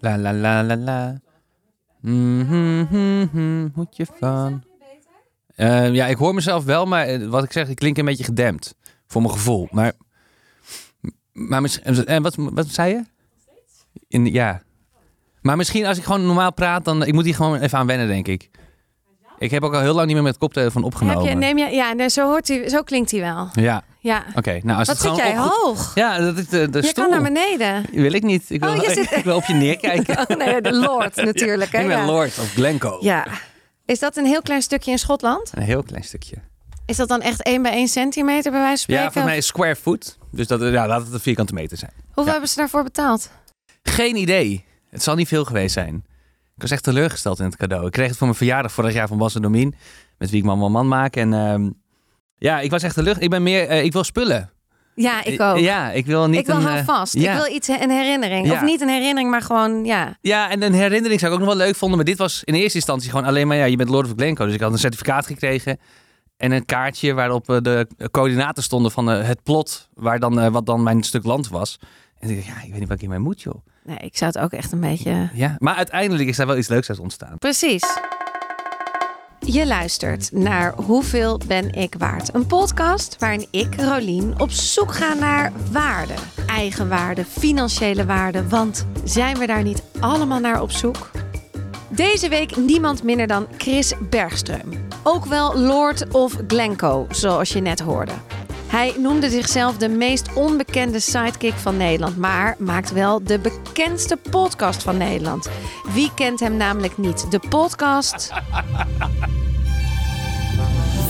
La la la la la. Mhm, mhm, mhm, Moet je van. Eh, ja, ik hoor mezelf wel, maar eh, wat ik zeg, ik klink een beetje gedempt. Voor mijn gevoel. Maar. maar misschien- en wat, wat zei je? In, ja. Maar misschien als ik gewoon normaal praat, dan. Ik moet hier gewoon even aan wennen, denk ik. Ik heb ook al heel lang niet meer met koptelefoon Heb opgenomen. je, neem je, ja, nee, zo, hoort hij, zo klinkt hij wel. Ja, Ja. oké. Nou, als Wat het zit gewoon jij op- hoog? Ja, dat is de, de Je stoel. kan naar beneden. Wil ik niet. Ik wil, Oh, je zit- ik wil op je neerkijken. Oh nee, de Lord natuurlijk. Hè? ik ben ja. Lord of Glencoe. ja. Is dat een heel klein stukje in Schotland? Een heel klein stukje. Is dat dan echt 1 bij 1 centimeter bij wijze van spreken? Ja, volgens mij is square foot. Dus dat, ja, laat het een vierkante meter zijn. Hoeveel ja. hebben ze daarvoor betaald? Geen idee. Het zal niet veel geweest zijn. Ik was echt teleurgesteld in het cadeau. Ik kreeg het voor mijn verjaardag vorig jaar van Bas en Domien. Met wie ik man man man maak. En ehm, ja, ik was echt teleurgesteld. Ik ben meer... eh, ik wil spullen. Ja, ik ook. Ja, ik wil niet ik wil een... hou eh, vast. ja. Ik wil iets, een herinnering. Ja. Of niet een herinnering, maar gewoon, ja. Ja, en een herinnering zou ik ook nog wel leuk vonden. Maar dit was in eerste instantie gewoon alleen maar... Ja, je bent Lord of Glencoe. Dus ik had een certificaat gekregen. En een kaartje waarop eh, de coördinaten stonden van eh, het plot. Waar dan, eh, wat dan mijn stuk land was. En ik dacht, ja, ik weet niet wat ik hiermee moet, joh. Nee, ik zou het ook echt een beetje... Ja, maar uiteindelijk is daar wel iets leuks uit ontstaan. Precies. Je luistert naar Hoeveel ben ik waard? Een podcast waarin ik, Rolien, op zoek ga naar waarde. Eigenwaarde, financiële waarde. Want zijn we daar niet allemaal naar op zoek? Deze week niemand minder dan Chris Bergström. Ook wel Lord of Glencoe, zoals je net hoorde. Hij noemde zichzelf de meest onbekende sidekick van Nederland, maar maakt wel de bekendste podcast van Nederland. Wie kent hem namelijk niet? De podcast.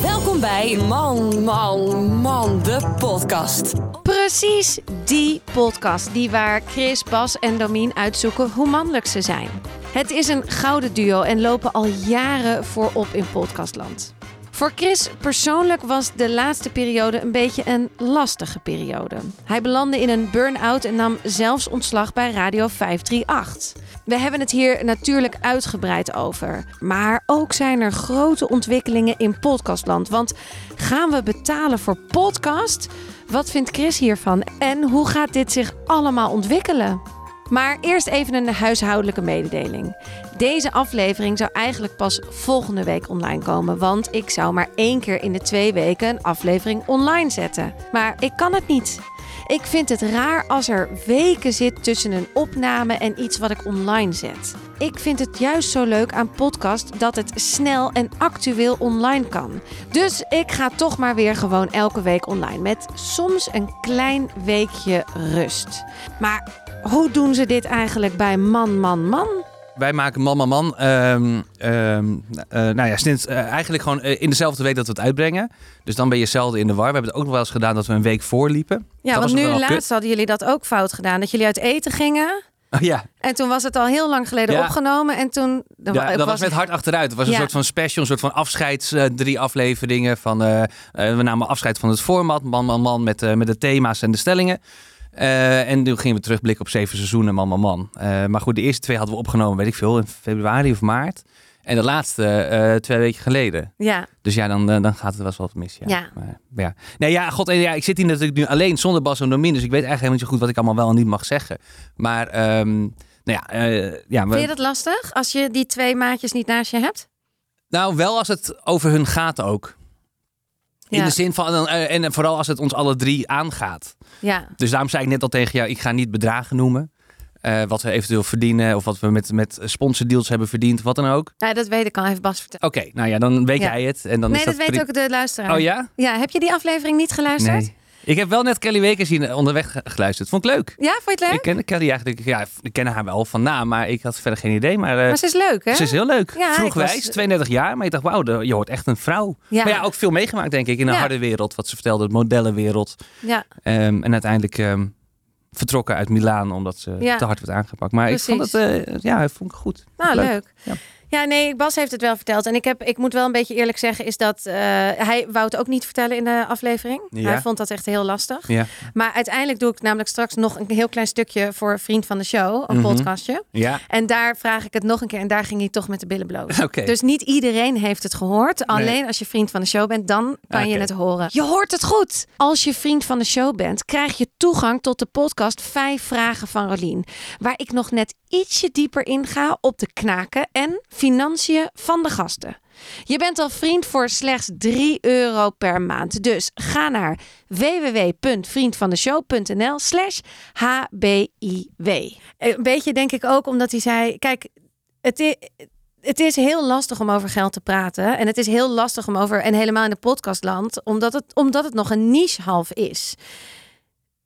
Welkom bij Man, Man, Man, de podcast. Precies die podcast, die waar Chris, Bas en Domien uitzoeken hoe mannelijk ze zijn. Het is een gouden duo en lopen al jaren voorop in podcastland. Voor Chris persoonlijk was de laatste periode een beetje een lastige periode. Hij belandde in een burn-out en nam zelfs ontslag bij Radio 538. We hebben het hier natuurlijk uitgebreid over. Maar ook zijn er grote ontwikkelingen in podcastland. Want gaan we betalen voor podcast? Wat vindt Chris hiervan? En hoe gaat dit zich allemaal ontwikkelen? Maar eerst even een huishoudelijke mededeling. Deze aflevering zou eigenlijk pas volgende week online komen, want ik zou maar één keer in de twee weken een aflevering online zetten. Maar ik kan het niet. Ik vind het raar als er weken zit tussen een opname en iets wat ik online zet. Ik vind het juist zo leuk aan podcast dat het snel en actueel online kan. Dus ik ga toch maar weer gewoon elke week online met soms een klein weekje rust. Maar hoe doen ze dit eigenlijk bij Man, Man, Man? Wij maken Man Man Man. eh, nou ja, sinds eh, eigenlijk gewoon eh, in dezelfde week dat we het uitbrengen. Dus dan ben je zelden in de war. We hebben het ook nog wel eens gedaan dat we een week voorliepen. Ja, Dat want was nu laatst kut. hadden jullie dat ook fout gedaan. Dat jullie uit eten gingen. Oh, ja, En toen was het al heel lang geleden Ja. opgenomen. En toen... dan ja wa- dat was met hard achteruit. Het was een soort van special, een soort van afscheids, eh, drie afleveringen. Van, we namen afscheid van het format, Man Man Man, met, met de thema's en de stellingen. Eh, en toen gingen we terugblikken op zeven seizoenen Man Man Man. Eh, maar goed, de eerste twee hadden we opgenomen, weet ik veel, in februari of maart. En de laatste eh, twee weken geleden. Ja, Dus ja, dan, dan gaat het wel wat mis. Ja. Ja. Maar, ja. Nee, ja, god, en ja, ik zit hier natuurlijk nu alleen zonder Bas en Domin. Dus ik weet eigenlijk helemaal niet zo goed wat ik allemaal wel en niet mag zeggen. Maar, ehm, nou ja, ja vind je dat lastig als je die twee maatjes niet naast je hebt? nou wel als het over hun gaat ook. In Ja. de zin van, eh, en vooral als het ons alle drie aangaat. Ja, Dus daarom zei ik net al tegen jou, ik ga niet bedragen noemen. eh, wat we eventueel verdienen of wat we met, met sponsordeals hebben verdiend, of wat dan ook. nou, dat weet ik al. Even Bas vertellen. Oké, nou ja, dan weet Ja. jij het. En dan nee, is dat dat weet ook de luisteraar. Oh ja? Ja, heb je die aflevering niet geluisterd? Nee. Ik heb wel net Kelly Wekers hier onderweg ge- geluisterd. Vond ik leuk. Ja, vond je het leuk? Ik ken Kelly eigenlijk, ja, ik ken haar wel van naam, maar ik had verder geen idee. Maar, eh, Maar ze is leuk, hè? ze is heel leuk. Ja, ik Vroegwijs, was- 32 jaar, maar ik dacht, wauw, de- je hoort echt een vrouw. Ja. Maar ja, ook veel meegemaakt, denk ik, in een Ja. harde wereld. Wat ze vertelde, de modellenwereld. Ja, Ehm, en uiteindelijk ehm, vertrokken uit Milaan, omdat ze Ja. te hard werd aangepakt. Maar ik vond het, eh, ja, vond ik goed. nou Leuk. leuk. Ja. Ja, nee, Bas heeft het wel verteld. En ik, heb, ik moet wel een beetje eerlijk zeggen, is dat uh, hij wou het ook niet vertellen in de aflevering. Ja. Hij vond dat echt heel lastig. Ja. Maar uiteindelijk doe ik namelijk straks nog een heel klein stukje voor Vriend van de Show, een Mhm. podcastje. Ja. En daar vraag ik het nog een keer en daar ging hij toch met de billen bloot. Dus niet iedereen heeft het gehoord. Alleen als je vriend van de show bent, dan kan je het horen. Je hoort het goed. Als je vriend van de show bent, krijg je toegang tot de podcast Vijf Vragen van Rolien. Waar ik nog net ietsje dieper inga op de knaken en financiën van de gasten. Je bent al vriend voor slechts 3 euro per maand. Dus ga naar www.vriendvandeshow.nl slash hbiw. Een beetje denk ik ook omdat hij zei... Kijk, het is, het is heel lastig om over geld te praten. En het is heel lastig om over... En helemaal in de podcastland. Omdat het, omdat het nog een niche half is.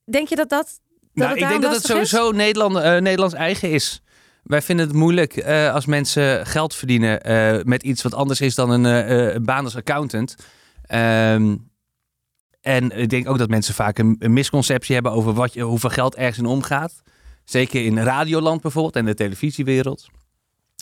Denk je dat dat... dat Nou, het ik denk dat het sowieso Nederland, eh, Nederlands eigen is. Wij vinden het moeilijk eh, als mensen geld verdienen eh, met iets wat anders is dan een, eh, een baan als accountant. Ehm, en ik denk ook dat mensen vaak een, een misconceptie hebben over wat je, hoeveel geld ergens in omgaat. Zeker in radioland bijvoorbeeld en de televisiewereld.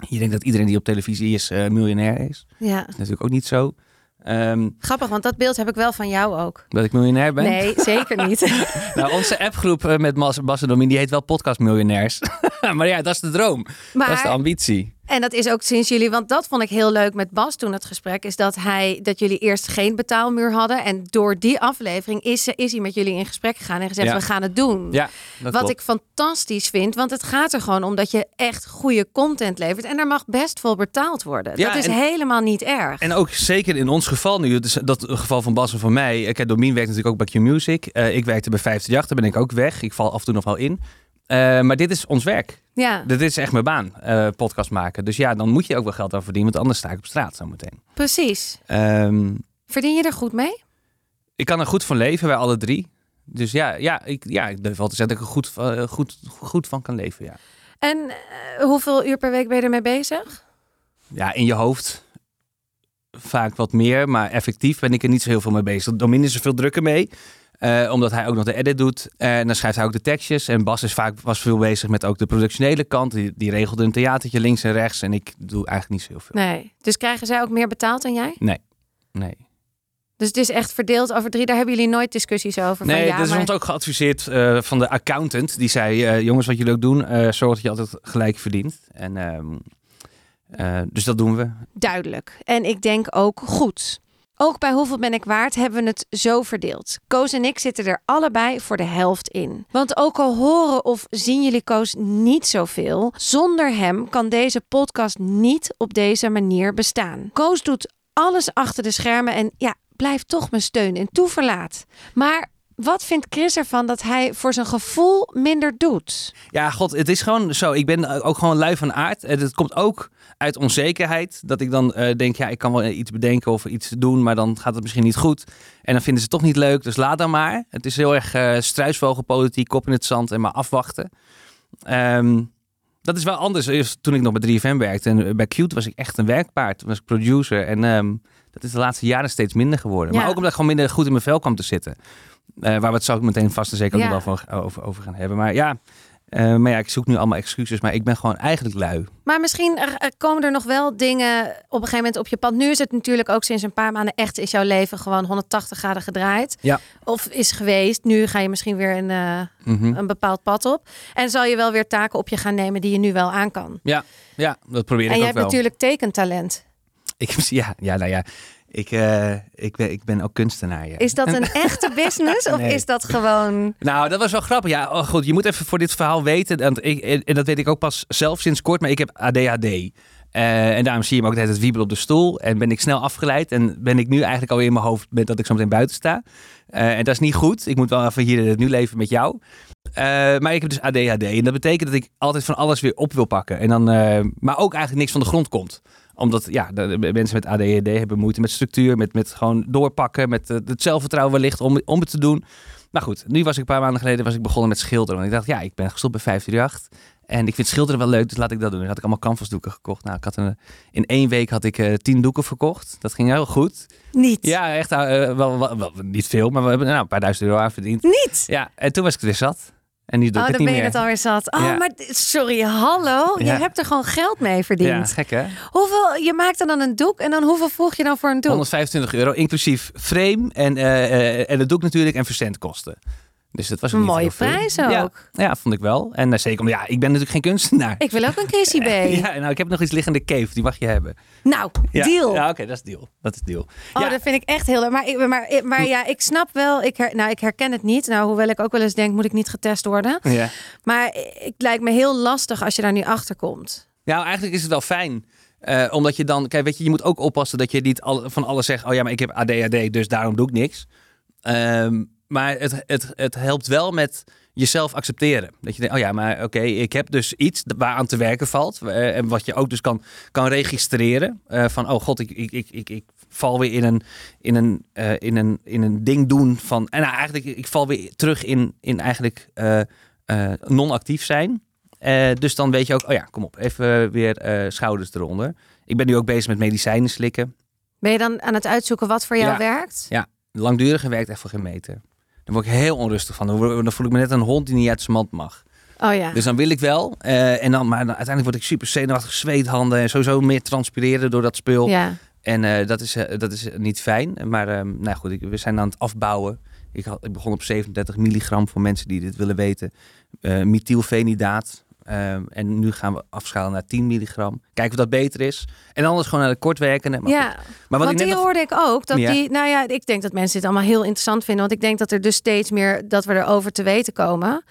Je denkt dat iedereen die op televisie is miljonair is. Ja, Dat is natuurlijk ook niet zo. Ehm, grappig, want dat beeld heb ik wel van jou ook. dat ik miljonair ben. Nee, zeker niet. Nou, onze appgroep met Bas, Bas en Domien, die heet wel Podcast Miljonairs. maar ja, dat is de droom. Dat is de Maar, ambitie. en dat is ook sinds jullie, want dat vond ik heel leuk met Bas toen het gesprek, is dat hij, dat jullie eerst geen betaalmuur hadden. En door die aflevering is, is hij met jullie in gesprek gegaan en gezegd, Ja. we gaan het doen. Ja, Wat klopt. ik fantastisch vind, want het gaat er gewoon om dat je echt goede content levert. En daar mag best voor betaald worden. Ja, dat is en- helemaal niet erg. En ook zeker in ons geval nu, dus dat geval van Bas en van mij. Ik heb Domien werkt natuurlijk ook bij Q-Music. Eh, ik werkte bij 538, daar ben ik ook weg. Ik val af en toe nog wel in. Eh, maar dit is ons werk. ja, Dit is echt mijn baan, eh, podcast maken. Dus ja, dan moet je ook wel geld aan verdienen, want anders sta ik op straat zo meteen. precies. Ehm, Verdien je er goed mee? ik kan er goed van leven, wij alle drie. Dus ja, ja, ik, ja ik durf wel te zeggen dat ik er goed, van- eh, goed, goed van kan leven, ja. En hoeveel uur per week ben je ermee bezig? ja, in je hoofd vaak wat meer, maar effectief ben ik er niet zo heel veel mee bezig. Domin is er veel drukker mee, eh, omdat hij ook nog de edit doet. En dan schrijft hij ook de tekstjes. En Bas is vaak was veel bezig met ook de productionele kant. Die, die regelde een theatertje links en rechts. En ik doe eigenlijk niet zo heel veel. Nee. Dus krijgen zij ook meer betaald dan jij? Nee, Dus het is echt verdeeld over drie. Daar hebben jullie nooit discussies over. nee van, ja, dat is maar... ons ook geadviseerd eh, van de accountant. Die zei, eh, jongens, wat jullie ook doen, eh, zorg dat je altijd gelijk verdient. En, ehm, eh, dus dat doen we. Duidelijk. En ik denk ook goed. Ook bij Hoeveel ben ik waard hebben we het zo verdeeld. Koos en ik zitten er allebei voor de helft in. Want ook al horen of zien jullie Koos niet zoveel, zonder hem kan deze podcast niet op deze manier bestaan. Koos doet alles achter de schermen en ja, blijft toch mijn steun en toeverlaat. Maar wat vindt Chris ervan dat hij voor zijn gevoel minder doet? Ja, god, het is gewoon zo. Ik ben ook gewoon lui van aard. Het komt ook uit onzekerheid. Dat ik dan eh, denk, ja, ik kan wel iets bedenken of iets doen, maar dan gaat het misschien niet goed. En dan vinden ze het toch niet leuk, dus laat dan maar. Het is heel erg eh struisvogelpolitiek, kop in het zand en maar afwachten. Ehm, dat is wel anders. Eerst Toen ik nog bij 3FM werkte en bij Cute was ik echt een werkpaard. Toen was ik producer en ehm, dat is de laatste jaren steeds minder geworden. Ja. Maar ook omdat ik gewoon minder goed in mijn vel kwam te zitten. Eh, waar we het zo meteen vast en zeker ook Ja. nog wel van, over, over gaan hebben. Maar ja, eh, maar ja, ik zoek nu allemaal excuses, maar ik ben gewoon eigenlijk lui. Maar misschien er- komen er nog wel dingen op een gegeven moment op je pad. Nu is het natuurlijk ook sinds een paar maanden echt is jouw leven gewoon 180 graden gedraaid. Ja. Of is geweest. Nu ga je misschien weer een, eh, Mhm. een bepaald pad op. En zal je wel weer taken op je gaan nemen die je nu wel aan kan. Ja, dat probeer en ik je ook hebt wel. natuurlijk tekentalent. Ik, ja, ja, nou ja. Ik, eh, ik, ben, ik ben ook kunstenaar. Ja. Is dat een echte business of Nee. is dat gewoon... Nou, dat was wel grappig. Ja, oh, goed. Je moet even voor dit verhaal weten. Want ik, en en dat weet ik ook pas zelf sinds kort. Maar ik heb ADHD. Eh, en daarom zie je me ook de hele tijd wiebelen op de stoel. En ben ik snel afgeleid. En ben ik nu eigenlijk alweer in mijn hoofd met dat ik zo meteen buiten sta. Eh, en dat is niet goed. Ik moet wel even hier het nu leven met jou. Eh, maar ik heb dus ADHD. En dat betekent dat ik altijd van alles weer op wil pakken. En dan, eh, maar ook eigenlijk niks van de grond komt omdat ja, de, de mensen met ADHD hebben moeite met structuur, met, met gewoon doorpakken, met eh, het zelfvertrouwen wellicht om, om het te doen. Maar goed, nu was ik een paar maanden geleden was ik begonnen met schilderen. Want ik dacht, ja, ik ben gestopt bij 538. En ik vind schilderen wel leuk, dus laat ik dat doen. Dan had ik allemaal canvasdoeken gekocht. Nou, ik had een, in één week had ik eh, tien doeken verkocht. Dat ging heel goed. Niet. Ja, echt eh, wel, wel, wel- niet veel, maar we hebben nou, een paar duizend euro aan verdiend. Niet. Ja, en toen was ik er weer zat. En die doe Oh, ik dan ben niet je het alweer zat. Oh, Ja. maar sorry, hallo. Je Ja. hebt er gewoon geld mee ja, verdiend. gek hè? Hoeveel, je maakt er dan een doek en dan hoeveel voeg je dan voor een doek? 125 euro, inclusief frame en, eh, eh, en het doek natuurlijk en verzendkosten. Dus dat was Een mooie veel. prijs Ja, ook. ja, vond ik wel. En eh, zeker omdat, ja, ik ben natuurlijk geen kunstenaar. Ik wil ook een Chrissy B. Ja, nou, ik heb nog iets liggende cave, die mag je hebben. Nou, Ja. deal. Ja, oké, dat is deal. Dat is deal. Oh, ja, dat vind ik echt heel leuk. Maar, ik- maar, maar ja, ik snap wel. Ik, her, nou, ik herken het niet. Nou, hoewel ik ook wel eens denk, moet ik niet getest worden. ja. Maar het lijkt me heel lastig als je daar nu achter komt. Nou, eigenlijk is het wel fijn. Eh, omdat je dan, kijk, weet je, je moet ook oppassen dat je niet al, van alles zegt. Oh ja, maar ik heb ADHD, dus daarom doe ik niks. Ehm, maar het, het, het helpt wel met jezelf accepteren. Dat je denkt, oh ja, maar oké, ik heb dus iets waaraan te werken valt. eh, en wat je ook dus kan, kan registreren. eh, van, oh god, ik, ik, ik, ik, ik val weer in een, in, een, eh, in, een, in een ding doen van... En nou, eigenlijk, ik val weer terug in, in eigenlijk non-actief zijn. Dus dan weet je ook, oh ja, kom op, even weer schouders eronder. Ik ben nu ook bezig met medicijnen slikken. Ben je dan aan het uitzoeken wat voor jou Ja. werkt? Langdurige werkt echt voor geen meter. Daar word ik heel onrustig van. Dan voel ik me net een hond die niet uit zijn mand mag. Oh ja. Dus dan wil ik wel. eh, en dan, maar dan, uiteindelijk word ik super zenuwachtig, zweethanden en sowieso meer transpireren door dat spul. ja. En eh, dat, is, eh, dat is niet fijn. Maar ehm, nou goed, ik, we zijn aan het afbouwen. Ik, had, ik begon op 37 milligram voor mensen die dit willen weten. Methylfenidaat. Ehm, en nu gaan we afschalen naar 10 milligram. Kijken of dat beter is. En anders gewoon naar de kortwerkende. Maar, ja. goed. maar wat want die hoorde ik ook. Dat Ja. die, nou ja, ik denk dat mensen dit allemaal heel interessant vinden. Want ik denk dat er dus steeds meer dat we erover te weten komen.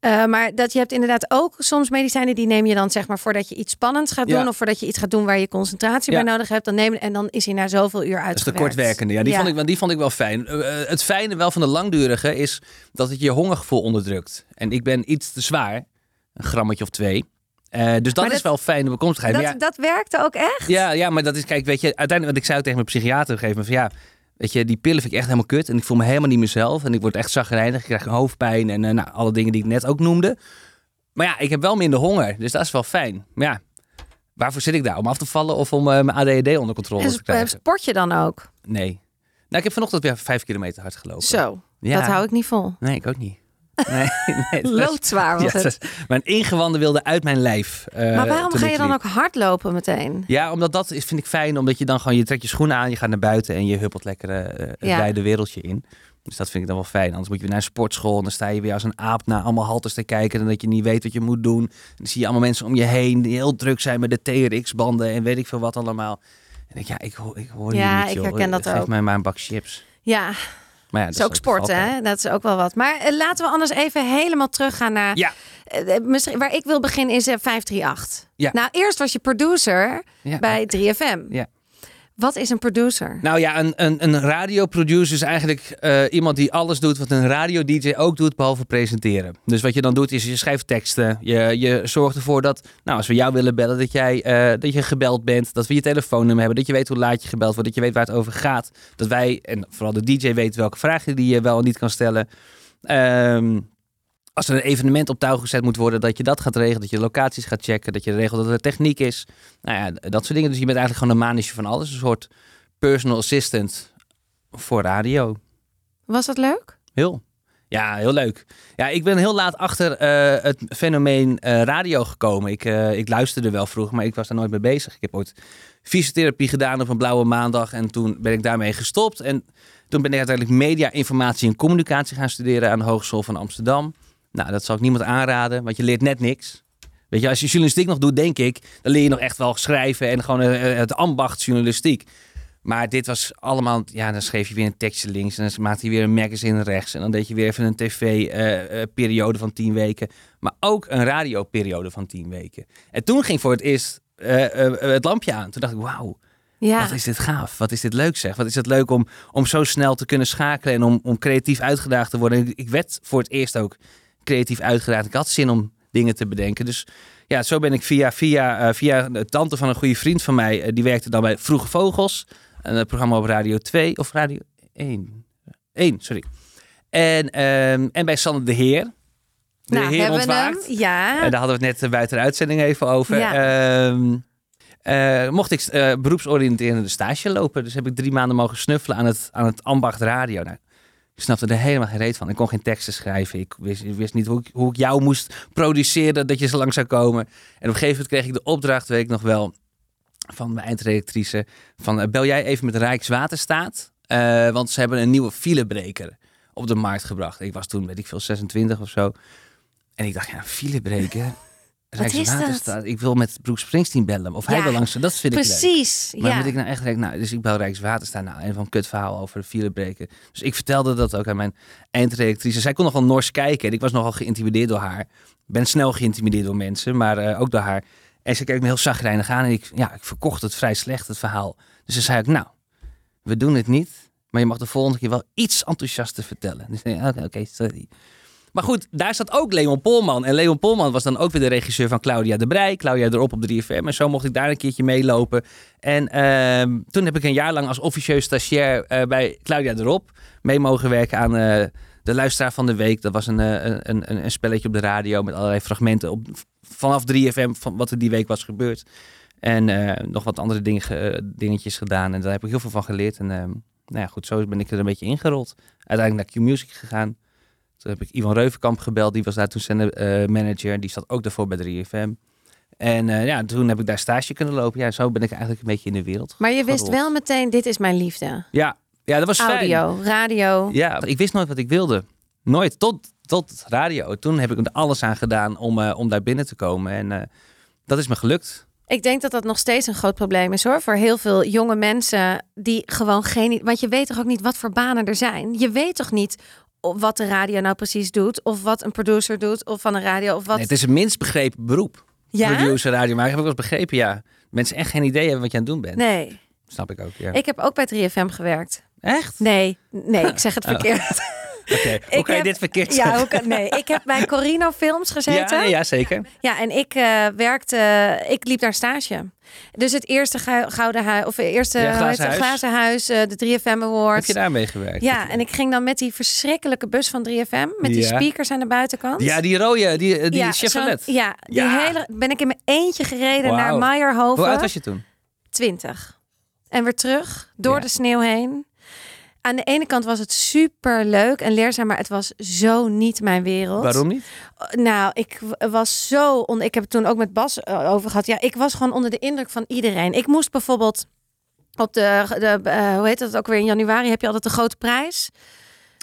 Eh, maar dat je hebt inderdaad ook soms medicijnen die neem je dan zeg maar voordat je iets spannends gaat Ja. doen of voordat je iets gaat doen waar je concentratie Ja. bij nodig hebt, dan neem en dan is hij na zoveel uur Dat is de kortwerkende. Ja, die, Vond ik, wel- die vond ik wel fijn. Eh, eh, het fijne wel van de langdurige is dat het je hongergevoel onderdrukt. En ik ben iets te zwaar. Een grammetje of twee. Eh, dus dat, is wel fijn de bekomstigheid. Dat, ja, dat werkte ook echt. Ja, ja, maar dat is, kijk, weet je, uiteindelijk, wat ik zei ook tegen mijn psychiater op een gegeven moment, van ja, weet je, die pillen vind ik echt helemaal kut en ik voel me helemaal niet mezelf en ik word echt zagrijnig, ik krijg hoofdpijn en eh, nou, alle dingen die ik net ook noemde. Maar ja, ik heb wel minder honger, dus dat is wel fijn. Maar ja, waarvoor zit ik daar? Om af te vallen of om eh, mijn ADHD onder controle En te krijgen? sport je dan ook? Nee. Nou, ik heb vanochtend weer vijf kilometer hard gelopen. Zo, Ja. dat hou ik niet vol. Nee, ik ook niet. Nee, nee, Loodzwaar was Ja, het. mijn ingewanden wilden uit mijn lijf. eh, Maar waarom ga je dan ook hardlopen meteen? Ja, omdat dat is, vind ik fijn. Omdat je dan gewoon, je trekt je schoenen aan, je gaat naar buiten en je huppelt lekker eh, het Ja. wijde wereldje in. Dus dat vind ik dan wel fijn. Anders moet je weer naar een sportschool en dan sta je weer als een aap naar allemaal halters te kijken en dat je niet weet wat je moet doen. En dan zie je allemaal mensen om je heen die heel druk zijn met de TRX-banden en weet ik veel wat allemaal. En ik, ja, ik, hoor- ik hoor Ja, niet, ik herken dat Geef ook. mij maar een bak chips. Ja, Maar ja, dat is ook sporten, hè? Dat is ook wel wat. Maar eh, laten we anders even helemaal teruggaan naar... Ja. Eh, eh, misschien, waar ik wil beginnen is eh, 538. Ja. Nou, eerst was je producer bij 3FM. Ja. Wat is een producer? Nou ja, een, een, een radioproducer is eigenlijk eh, iemand die alles doet wat een radio-dj ook doet, behalve presenteren. Dus wat je dan doet is je schrijft teksten. Je, je zorgt ervoor dat, nou, als we jou willen bellen, dat, jij, eh, dat je gebeld bent. Dat we je telefoonnummer hebben. Dat je weet hoe laat je gebeld wordt. Dat je weet waar het over gaat. Dat wij, en vooral de DJ, weet welke vragen die je wel en niet kan stellen. Ehm, als er een evenement op touw gezet moet worden, dat je dat gaat regelen. Dat je locaties gaat checken. Dat je regelt dat er techniek is. Nou ja, dat soort dingen. Dus je bent eigenlijk gewoon een manager van alles. Een soort personal assistant voor radio. Was dat leuk? Heel. Ja, heel leuk. Ja, ik ben heel laat achter eh, het fenomeen eh, radio gekomen. Ik, eh, ik luisterde wel vroeg, maar ik was daar nooit mee bezig. Ik heb ooit fysiotherapie gedaan op een blauwe maandag en toen ben ik daarmee gestopt. En toen ben ik uiteindelijk media, informatie en communicatie gaan studeren aan de Hogeschool van Amsterdam. Nou, dat zal ik niemand aanraden, want je leert net niks. Weet je, als je journalistiek nog doet, denk ik, dan leer je nog echt wel schrijven en gewoon eh, het ambacht journalistiek. Maar dit was allemaal, ja, dan schreef je weer een tekstje links en dan maakte je weer een magazine rechts. En dan deed je weer even een tv-periode van tien weken. Maar ook een radioperiode van tien weken. En toen ging voor het eerst eh, eh, het lampje aan. Toen dacht ik, wauw, Ja. wat is dit gaaf. Wat is dit leuk zeg. Wat is het leuk om, om zo snel te kunnen schakelen en om, om creatief uitgedaagd te worden. En ik, ik werd voor het eerst ook creatief uitgedaagd. Ik had zin om dingen te bedenken. Dus ja, zo ben ik via, via, eh, via de tante van een goede vriend van mij. eh, die werkte dan bij Vroege Vogels. Een programma op Radio 2 of Radio 1. 1, sorry. En, ehm, en bij Sander de Heer. De nou, Heer ontwaakt. hem. Ja. En daar hadden we het net eh, buiten de uitzending even over. Ja. Ehm, eh, mocht ik eh beroepsoriënterende stage lopen. Dus heb ik drie maanden mogen snuffelen aan het, aan het ambacht radio. Nou, Ik snapte er helemaal geen reet van. Ik kon geen teksten schrijven. Ik wist, wist niet hoe ik, hoe ik jou moest produceren dat je zo lang zou komen. En op een gegeven moment kreeg ik de opdracht, weet ik nog wel, van mijn eindredactrice. Van eh, bel jij even met Rijkswaterstaat. eh, want ze hebben een nieuwe filebreker op de markt gebracht. Ik was toen, weet ik veel, 26 of zo. En ik dacht, ja, filebreker. Rijkswaterstaat. Ik wil met Bruce Springsteen bellen. Of hij wil langs. Dat vind ik leuk. Precies. Maar ja. moet ik nou echt denken, nou, dus ik bel Rijkswaterstaat, nou, een van kut verhaal over de filebreken. Dus ik vertelde dat ook aan mijn eindredactrice. Zij kon nogal nors kijken en ik was nogal geïntimideerd door haar. Ik ben snel geïntimideerd door mensen, maar eh, ook door haar. En ze keek me heel zagrijnig aan en ik, ja, ik verkocht het vrij slecht, het verhaal. Dus ze zei ook, nou, we doen het niet, maar je mag de volgende keer wel iets enthousiaster vertellen. Dus ik oké, oké, sorry. Maar goed, daar zat ook Leon Polman. En Leon Polman was dan ook weer de regisseur van Claudia de Brij. Claudia erop op 3FM. En zo mocht ik daar een keertje meelopen. En ehm, toen heb ik een jaar lang als officieus stagiair eh, bij Claudia erop mee mogen werken aan eh, de luisteraar van de week. Dat was een, eh, een, een, een spelletje op de radio met allerlei fragmenten op, vanaf 3FM van wat er die week was gebeurd. En nog wat andere dingetjes gedaan. En daar heb ik heel veel van geleerd. En ehm, nou ja, goed, zo ben ik er een beetje ingerold. Uiteindelijk naar Q-Music gegaan. Toen heb ik Ivan Reuvenkamp gebeld. Die was daar toen zijn eh, manager. Die zat ook daarvoor bij 3FM. En eh, ja, toen heb ik daar stage kunnen lopen. Ja, zo ben ik eigenlijk een beetje in de wereld. Maar je wist wel meteen, dit is mijn liefde. Ja, ja dat was fijn. Audio, radio. Ja, ik wist nooit wat ik wilde. Nooit, tot, tot radio. Toen heb ik er alles aan gedaan om, eh, om daar binnen te komen. En dat is me gelukt. Ik denk dat dat nog steeds een groot probleem is hoor. Voor heel veel jonge mensen die gewoon geen. Want je weet toch ook niet wat voor banen er zijn. Je weet toch niet wat de radio nou precies doet. Of wat een producer doet. Of van een radio. Of wat. Nee, het is een minst begrepen beroep. ja? Producer, radio maken. Heb ik wel eens begrepen, ja. Mensen echt geen idee hebben wat je aan het doen bent. Nee. Snap ik ook, ja. Ik heb ook bij 3FM gewerkt. Echt? Nee, nee, ik zeg het Oh. Oké, hoe je heb- dit verkeerd Ja, hoe nee, ik heb bij Corino Films gezeten. Ja, Ja, ja, zeker. en ik eh, werkte, ik liep daar stage. Dus het eerste gou- gouden huis, of het eerste Ja, Glazen? Huis. glazen huis, eh, de 3FM Heb Awards. je daarmee gewerkt? Ja, en ik ging dan met die verschrikkelijke bus van 3FM, met die Ja. speakers aan de buitenkant. Ja, die rode, die, eh, die Ja, Chevrolet. Ja, die Ja. hele ben ik in mijn eentje gereden naar Meijerhoven. Hoe oud was je toen? 20. En weer terug, door Ja. de sneeuw heen. Aan de ene kant was het super leuk en leerzaam, maar het was zo niet mijn wereld. Waarom niet? Nou, ik was zo. On... Ik heb het toen ook met Bas eh, over gehad. Ja, ik was gewoon onder de indruk van iedereen. Ik moest bijvoorbeeld op de, de eh, hoe heet dat ook weer in januari heb je altijd de grote prijs.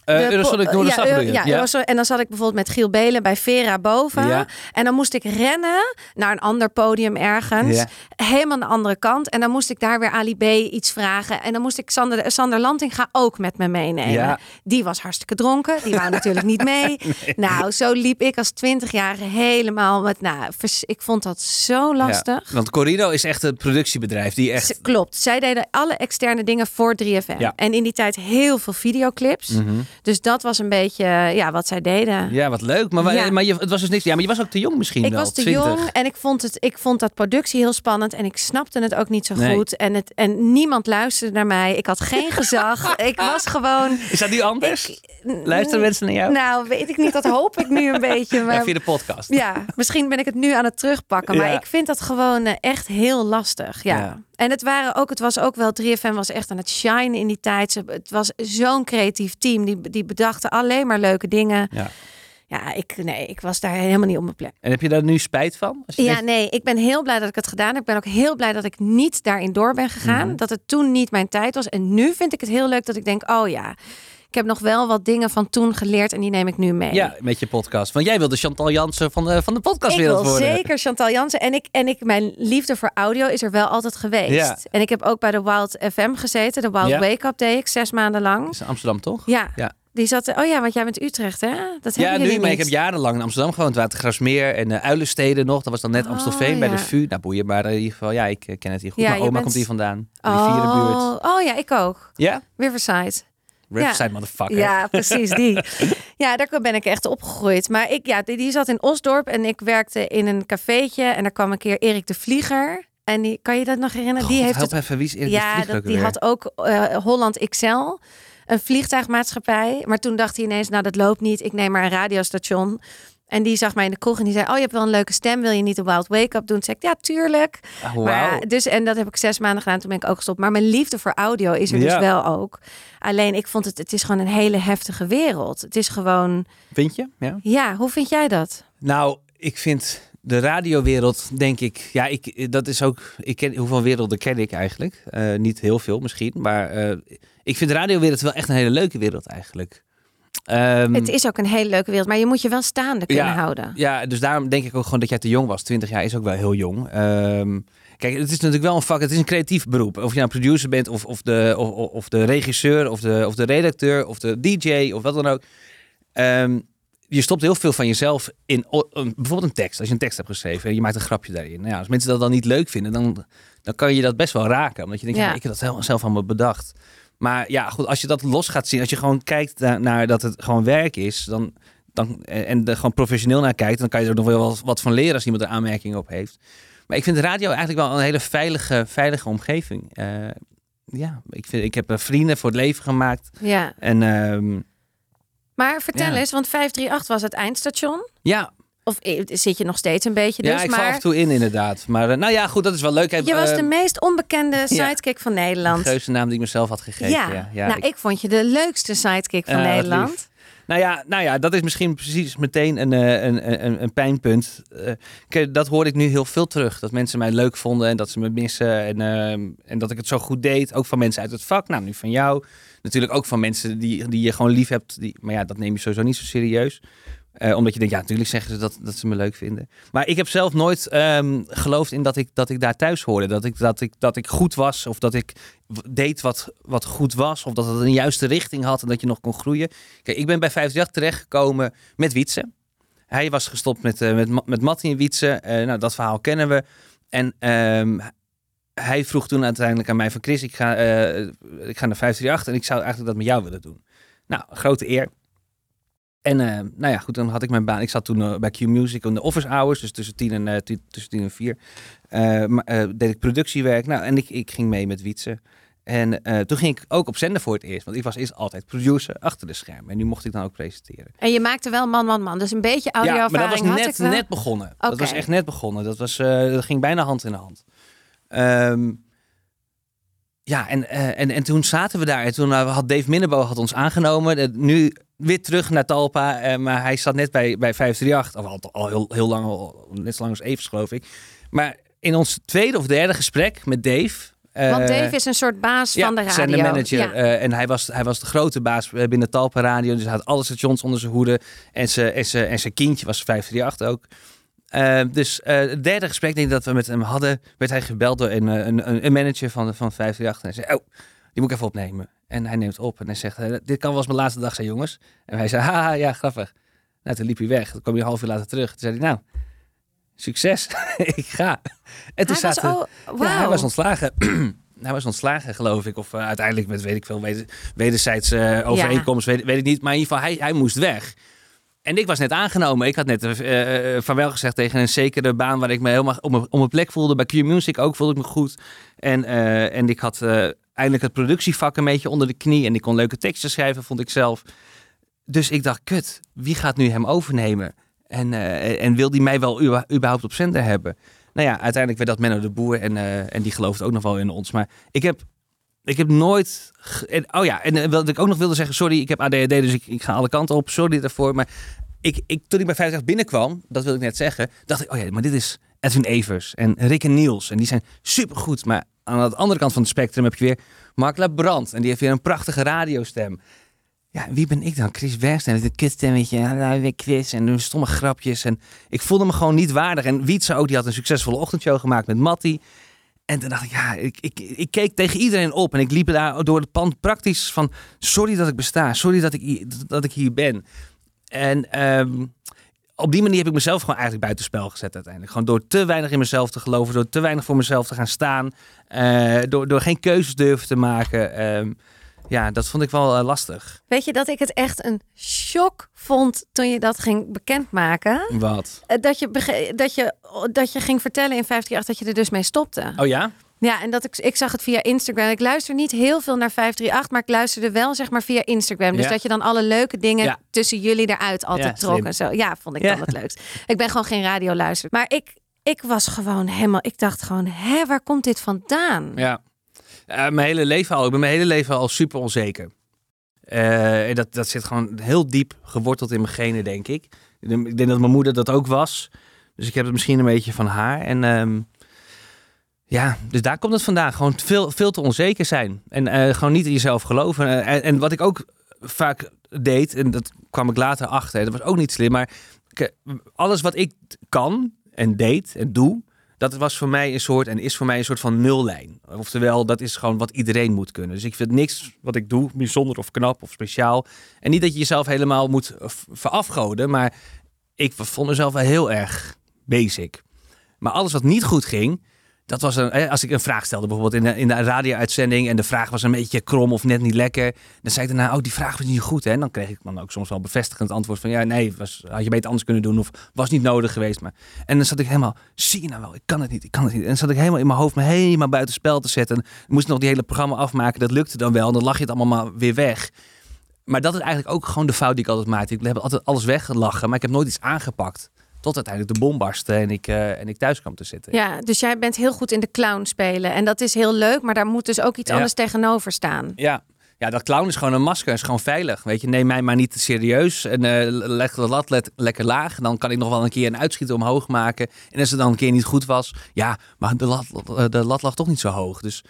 Eh Eurosonic Noorderslag ja, Eurosonic- en dan zat ik bijvoorbeeld met Giel Belen bij Vera boven. Ja. En dan moest ik rennen naar een ander podium ergens. Helemaal aan de andere kant. En dan moest ik daar weer Ali B iets vragen. En dan moest ik Sander, Sander Lantinga ook met me meenemen. Die was hartstikke dronken. Die wou natuurlijk niet mee. Nou, zo liep ik als twintigjarige helemaal met... Nou, ik vond dat zo lastig. Want Corino is echt een productiebedrijf die echt... Klopt. Zij deden alle externe dingen voor 3FM. Ja. En in die tijd heel veel videoclips. Mhm. Dus dat was een beetje ja, wat zij deden. Ja, wat leuk. Maar, Ja. maar je, het was dus niks. Ja, maar je was ook te jong misschien Ik wel. was te 20. jong en ik vond, het, ik vond dat productie heel spannend en ik snapte het ook niet zo Nee. goed. En, het, en niemand luisterde naar mij. Ik had geen gezag. ik was gewoon. Is dat nu anders? Ik- Luisteren mensen naar jou? Nou, weet ik niet. Dat hoop ik nu een beetje. ja, Maar via de podcast. ja, misschien ben ik het nu aan het terugpakken. Maar Ja. ik vind dat gewoon eh, echt heel lastig. Ja. En het waren ook, het was ook wel 3FM was echt aan het shine in die tijd. Het was zo'n creatief team. Die, die bedachten alleen maar leuke dingen. Ja. Ja, ik, nee, ik was daar helemaal niet op mijn plek. En heb je daar nu spijt van? Als je Ja, denkt- nee, ik ben heel blij dat ik het gedaan heb. Ik ben ook heel blij dat ik niet daarin door ben gegaan. Mhm. Dat het toen niet mijn tijd was. En nu vind ik het heel leuk dat ik denk, oh ja, ik heb nog wel wat dingen van toen geleerd en die neem ik nu mee. ja, met je podcast. Want jij wilde Chantal Jansen van de, van de Ik podcastwereld wil worden. zeker Chantal Jansen. En, ik, en ik, mijn liefde voor audio is er wel altijd geweest. Ja. En ik heb ook bij de Wild FM gezeten. De Wild Ja. Wake Up deed ik zes maanden lang. Dat is in Amsterdam toch? Ja. Ja. Die zat, oh ja, want jij bent Utrecht, hè? Dat Ja, nu, maar ik heb jarenlang in Amsterdam gewoond. Watergrasmeer en uh, Uilenstede nog. Dat was dan net Oh, Amstelveen bij ja. de VU. Nou, boeien. Maar in ieder geval, ja, ik eh, ken het hier goed. Ja, Mijn oma bent- komt hier vandaan. Oh, oh ja, ik ook. Ja? Riverside. Riverside motherfucker. Ja, precies, die. Ja, daar ben ik echt opgegroeid. Maar ik, ja, die, die zat in Osdorp en ik werkte in een cafeetje. En daar kwam een keer Erik de Vlieger. En die, kan je dat nog herinneren? God, die heeft help het, even, wie is Erik de ja, Vlieger dat, ook die had ook eh, Holland XL. Een vliegtuigmaatschappij. Maar toen dacht hij ineens, nou dat loopt niet. Ik neem maar een radiostation. En die zag mij in de kroeg en die zei: Oh, je hebt wel een leuke stem. Wil je niet een Wild Wake Up doen? Toen zei ik: Ja, tuurlijk. Ah, Maar dus, en dat heb ik zes maanden gedaan. Toen ben ik ook gestopt. Maar mijn liefde voor audio is er Ja. dus wel ook. Alleen ik vond het, het is gewoon een hele heftige wereld. Het is gewoon, Vind je? Ja. ja, hoe vind jij dat? Nou, ik vind de radiowereld, denk ik, ja, ik, dat is ook, ik ken, hoeveel werelden ken ik eigenlijk? Eh, niet heel veel misschien, maar eh, ik vind de radiowereld wel echt een hele leuke wereld eigenlijk. Ehm, Het is ook een hele leuke wereld, maar je moet je wel staande kunnen Ja. houden. Ja, dus daarom denk ik ook gewoon dat jij te jong was. 20 jaar is ook wel heel jong. Ehm, kijk, het is natuurlijk wel een vak, het is een creatief beroep. Of je nou producer bent, of, of, de, of, de regisseur, of de, of de redacteur, of de DJ, of wat dan ook. Ehm, je stopt heel veel van jezelf in bijvoorbeeld een tekst. Als je een tekst hebt geschreven en je maakt een grapje daarin. Nou ja, als mensen dat dan niet leuk vinden, dan, dan kan je dat best wel raken. Omdat je denkt, Ja. ja. ik heb dat zelf allemaal bedacht. Maar ja, goed, als je dat los gaat zien, als je gewoon kijkt naar, naar dat het gewoon werk is, dan, dan, en er gewoon professioneel naar kijkt, dan kan je er nog wel wat, van leren als iemand er aanmerking op heeft. Maar ik vind radio eigenlijk wel een hele veilige, veilige omgeving. Eh, ja, ik, vind, ik heb eh, vrienden voor het leven gemaakt. Ja. En ehm, Maar vertel Ja. eens, want 538 was het eindstation. ja, Of eh, zit je nog steeds een beetje dus, ja, ik val af maar en toe in inderdaad. Maar eh, nou ja, goed, dat is wel leuk. je was Eh, de meest onbekende ja. sidekick van Nederland. geuze naam die ik mezelf had gegeven. ja, Ja, ja, nou ik- ik... vond je de leukste sidekick van Nederland. Nou ja, nou ja, dat is misschien precies meteen een, eh, een, een, een pijnpunt. Dat hoor ik nu heel veel terug. Dat mensen mij leuk vonden en dat ze me missen. En, ehm, en dat ik het zo goed deed. Ook van mensen uit het vak. Nou, nu van jou. Natuurlijk ook van mensen die, die je gewoon lief hebt. Die, maar ja, dat neem je sowieso niet zo serieus. Eh, omdat je denkt, ja, natuurlijk zeggen ze dat, dat ze me leuk vinden. Maar ik heb zelf nooit ehm, geloofd in dat ik, dat ik daar thuis hoorde. Dat ik, dat, ik, dat ik goed was. Of dat ik deed wat, wat goed was. Of dat het een juiste richting had en dat je nog kon groeien. Kijk, ik ben bij 538 terechtgekomen met Wietse. Hij was gestopt met, eh met, met Mattie en Wietse. Eh, nou, dat verhaal kennen we. En ehm, hij vroeg toen uiteindelijk aan mij van... Chris, ik ga, ik ga naar 538 en ik zou eigenlijk dat met jou willen doen. Nou, grote eer. En eh, nou ja, goed, dan had ik mijn baan. Ik zat toen eh, bij Q Music in de office hours, dus tussen 10 en, eh, tussen 10 en 4. Eh, maar, deed ik productiewerk. Nou, en ik, ik ging mee met Wietse. En toen ging ik ook op zender voor het eerst. Want ik was eerst altijd producer achter de schermen. En nu mocht ik dan ook presenteren. En je maakte wel man, man, man. Dus een beetje Ja, maar dat was net, net begonnen. Dat was echt net begonnen. Dat, was, dat ging bijna hand in hand. Ehm, ja, en, en, en toen zaten we daar. En toen had Dave Minnebo had ons aangenomen. Nu weer terug naar Talpa. eh, maar hij zat net bij, bij 538. Of al, al heel, heel lang, al, net zo lang als Evers geloof ik. Maar in ons tweede of derde gesprek met Dave... Want eh, Dave is een soort baas ja, van de radio. zijn de manager. Ja. eh, en hij was, hij was de grote baas binnen Talpa Radio. Dus hij had alle stations onder zijn hoede. En zijn, en zijn, en zijn kindje was 538 ook. Dus het derde gesprek denk ik dat we met hem hadden, werd hij gebeld door een, een, een, een manager van, van 538. En hij zei, oh, die moet ik even opnemen. En hij neemt op en hij zegt, dit kan wel eens mijn laatste dag zijn, jongens. En hij zei, haha, ja, grappig. Nou, toen liep hij weg. Toen kwam hij een half uur later terug. Toen zei hij, nou, succes, ik ga. En toen Hij was, Ja, hij was ontslagen. hij was ontslagen, geloof ik. Of eh, uiteindelijk met, weet ik veel, weder, wederzijds eh, overeenkomst, weet, weet ik niet. Maar in ieder geval, hij, hij moest weg. En ik was net aangenomen. Ik had net eh, eh, vaarwel gezegd tegen een zekere baan waar ik me helemaal op mijn, op mijn plek voelde. Bij Q Music ook voelde ik me goed. En, en ik had eindelijk het productievak een beetje onder de knie. En ik kon leuke teksten schrijven, vond ik zelf. Dus ik dacht, kut, wie gaat nu hem overnemen? En, eh, en wil die mij wel überhaupt op zender hebben? Nou ja, uiteindelijk werd dat Menno de Boer en, eh, en die geloofde ook nog wel in ons. Maar ik heb, ik heb nooit... En, oh ja, en eh, wat ik ook nog wilde zeggen, sorry, ik heb ADHD, dus ik, ik ga alle kanten op. Sorry daarvoor, maar ik, ik, toen ik bij 50 binnenkwam, dat wil ik net zeggen, dacht ik, oh ja, maar dit is Edwin Evers en Rick en Niels. En die zijn supergoed. Maar aan de andere kant van het spectrum heb je weer Mark Labrand. En die heeft weer een prachtige radiostem. Ja, wie ben ik dan? Chris Bergstein met een kutstemmetje. Nou, weer en stomme grapjes. En ik voelde me gewoon niet waardig. En Wietse ook, die had een succesvolle ochtendshow gemaakt met Matti. En toen dacht ik, ja, ik, ik, ik keek tegen iedereen op. En ik liep daar door het pand praktisch van... Sorry dat ik besta. Sorry dat ik, dat ik hier ben. En ehm, op die manier heb ik mezelf gewoon eigenlijk buitenspel gezet uiteindelijk. Gewoon door te weinig in mezelf te geloven. Door te weinig voor mezelf te gaan staan. eh, door, door geen keuzes durven te maken. Ehm, ja, dat vond ik wel eh, lastig. Weet je dat ik het echt een shock vond toen je dat ging bekendmaken? Wat? Eh, Dat je, dat, je, dat je ging vertellen in 538 dat je er dus mee stopte. Oh ja? Ja, en dat ik, ik zag het via Instagram. Ik luister niet heel veel naar 538, maar ik luisterde wel zeg maar via Instagram. Dus Ja. dat je dan alle leuke dingen Ja. tussen jullie eruit altijd Ja, trok en zo. Ja, vond ik dan het leukst. Ik ben gewoon geen radioluister. Maar ik, ik was gewoon helemaal, ik dacht gewoon, hè, waar komt dit vandaan? Ja. Eh, mijn hele leven al. Ik ben mijn hele leven al super onzeker. En dat, dat zit gewoon heel diep geworteld in mijn genen, denk ik. Ik denk ik denk dat mijn moeder dat ook was. Dus ik heb het misschien een beetje van haar. En ehm, ja, dus daar komt het vandaan. Gewoon veel, veel te onzeker zijn. En eh, gewoon niet in jezelf geloven. Eh, en, en wat ik ook vaak deed, en dat kwam ik later achter, dat was ook niet slim. Maar alles wat ik kan en deed en doe, dat was voor mij een soort en is voor mij een soort van nullijn. Oftewel, dat is gewoon wat iedereen moet kunnen. Dus ik vind niks wat ik doe bijzonder of knap of speciaal. En niet dat je jezelf helemaal moet verafgoden, maar ik vond mezelf wel heel erg basic. Maar alles wat niet goed ging, dat was een, als ik een vraag stelde, bijvoorbeeld in de, in de radio-uitzending en de vraag was een beetje krom of net niet lekker, dan zei ik daarna, oh die vraag was niet goed. Hè? En dan kreeg ik dan ook soms wel bevestigend antwoord van, ja nee, was, had je beter anders kunnen doen of was niet nodig geweest. Maar, en dan zat ik helemaal, zie je nou wel, ik kan het niet, ik kan het niet. En dan zat ik helemaal in mijn hoofd me helemaal buiten spel te zetten. Ik moest nog die hele programma afmaken, dat lukte dan wel en dan lag je het allemaal maar weer weg. Maar dat is eigenlijk ook gewoon de fout die ik altijd maakte. Ik heb altijd alles weggelachen, maar ik heb nooit iets aangepakt. Tot uiteindelijk de bom barstte en ik, eh, en ik thuis kwam te zitten. Ja, dus jij bent heel goed in de clown spelen. En dat is heel leuk, maar daar moet dus ook iets Ja. anders tegenover staan. Ja. ja, dat clown is gewoon een masker, is gewoon veilig. Weet je, neem mij maar niet te serieus en eh, leg de lat let- lekker laag. Dan kan ik nog wel een keer een uitschieter omhoog maken. En als het dan een keer niet goed was, ja, maar de lat, de lat lag toch niet zo hoog. Dus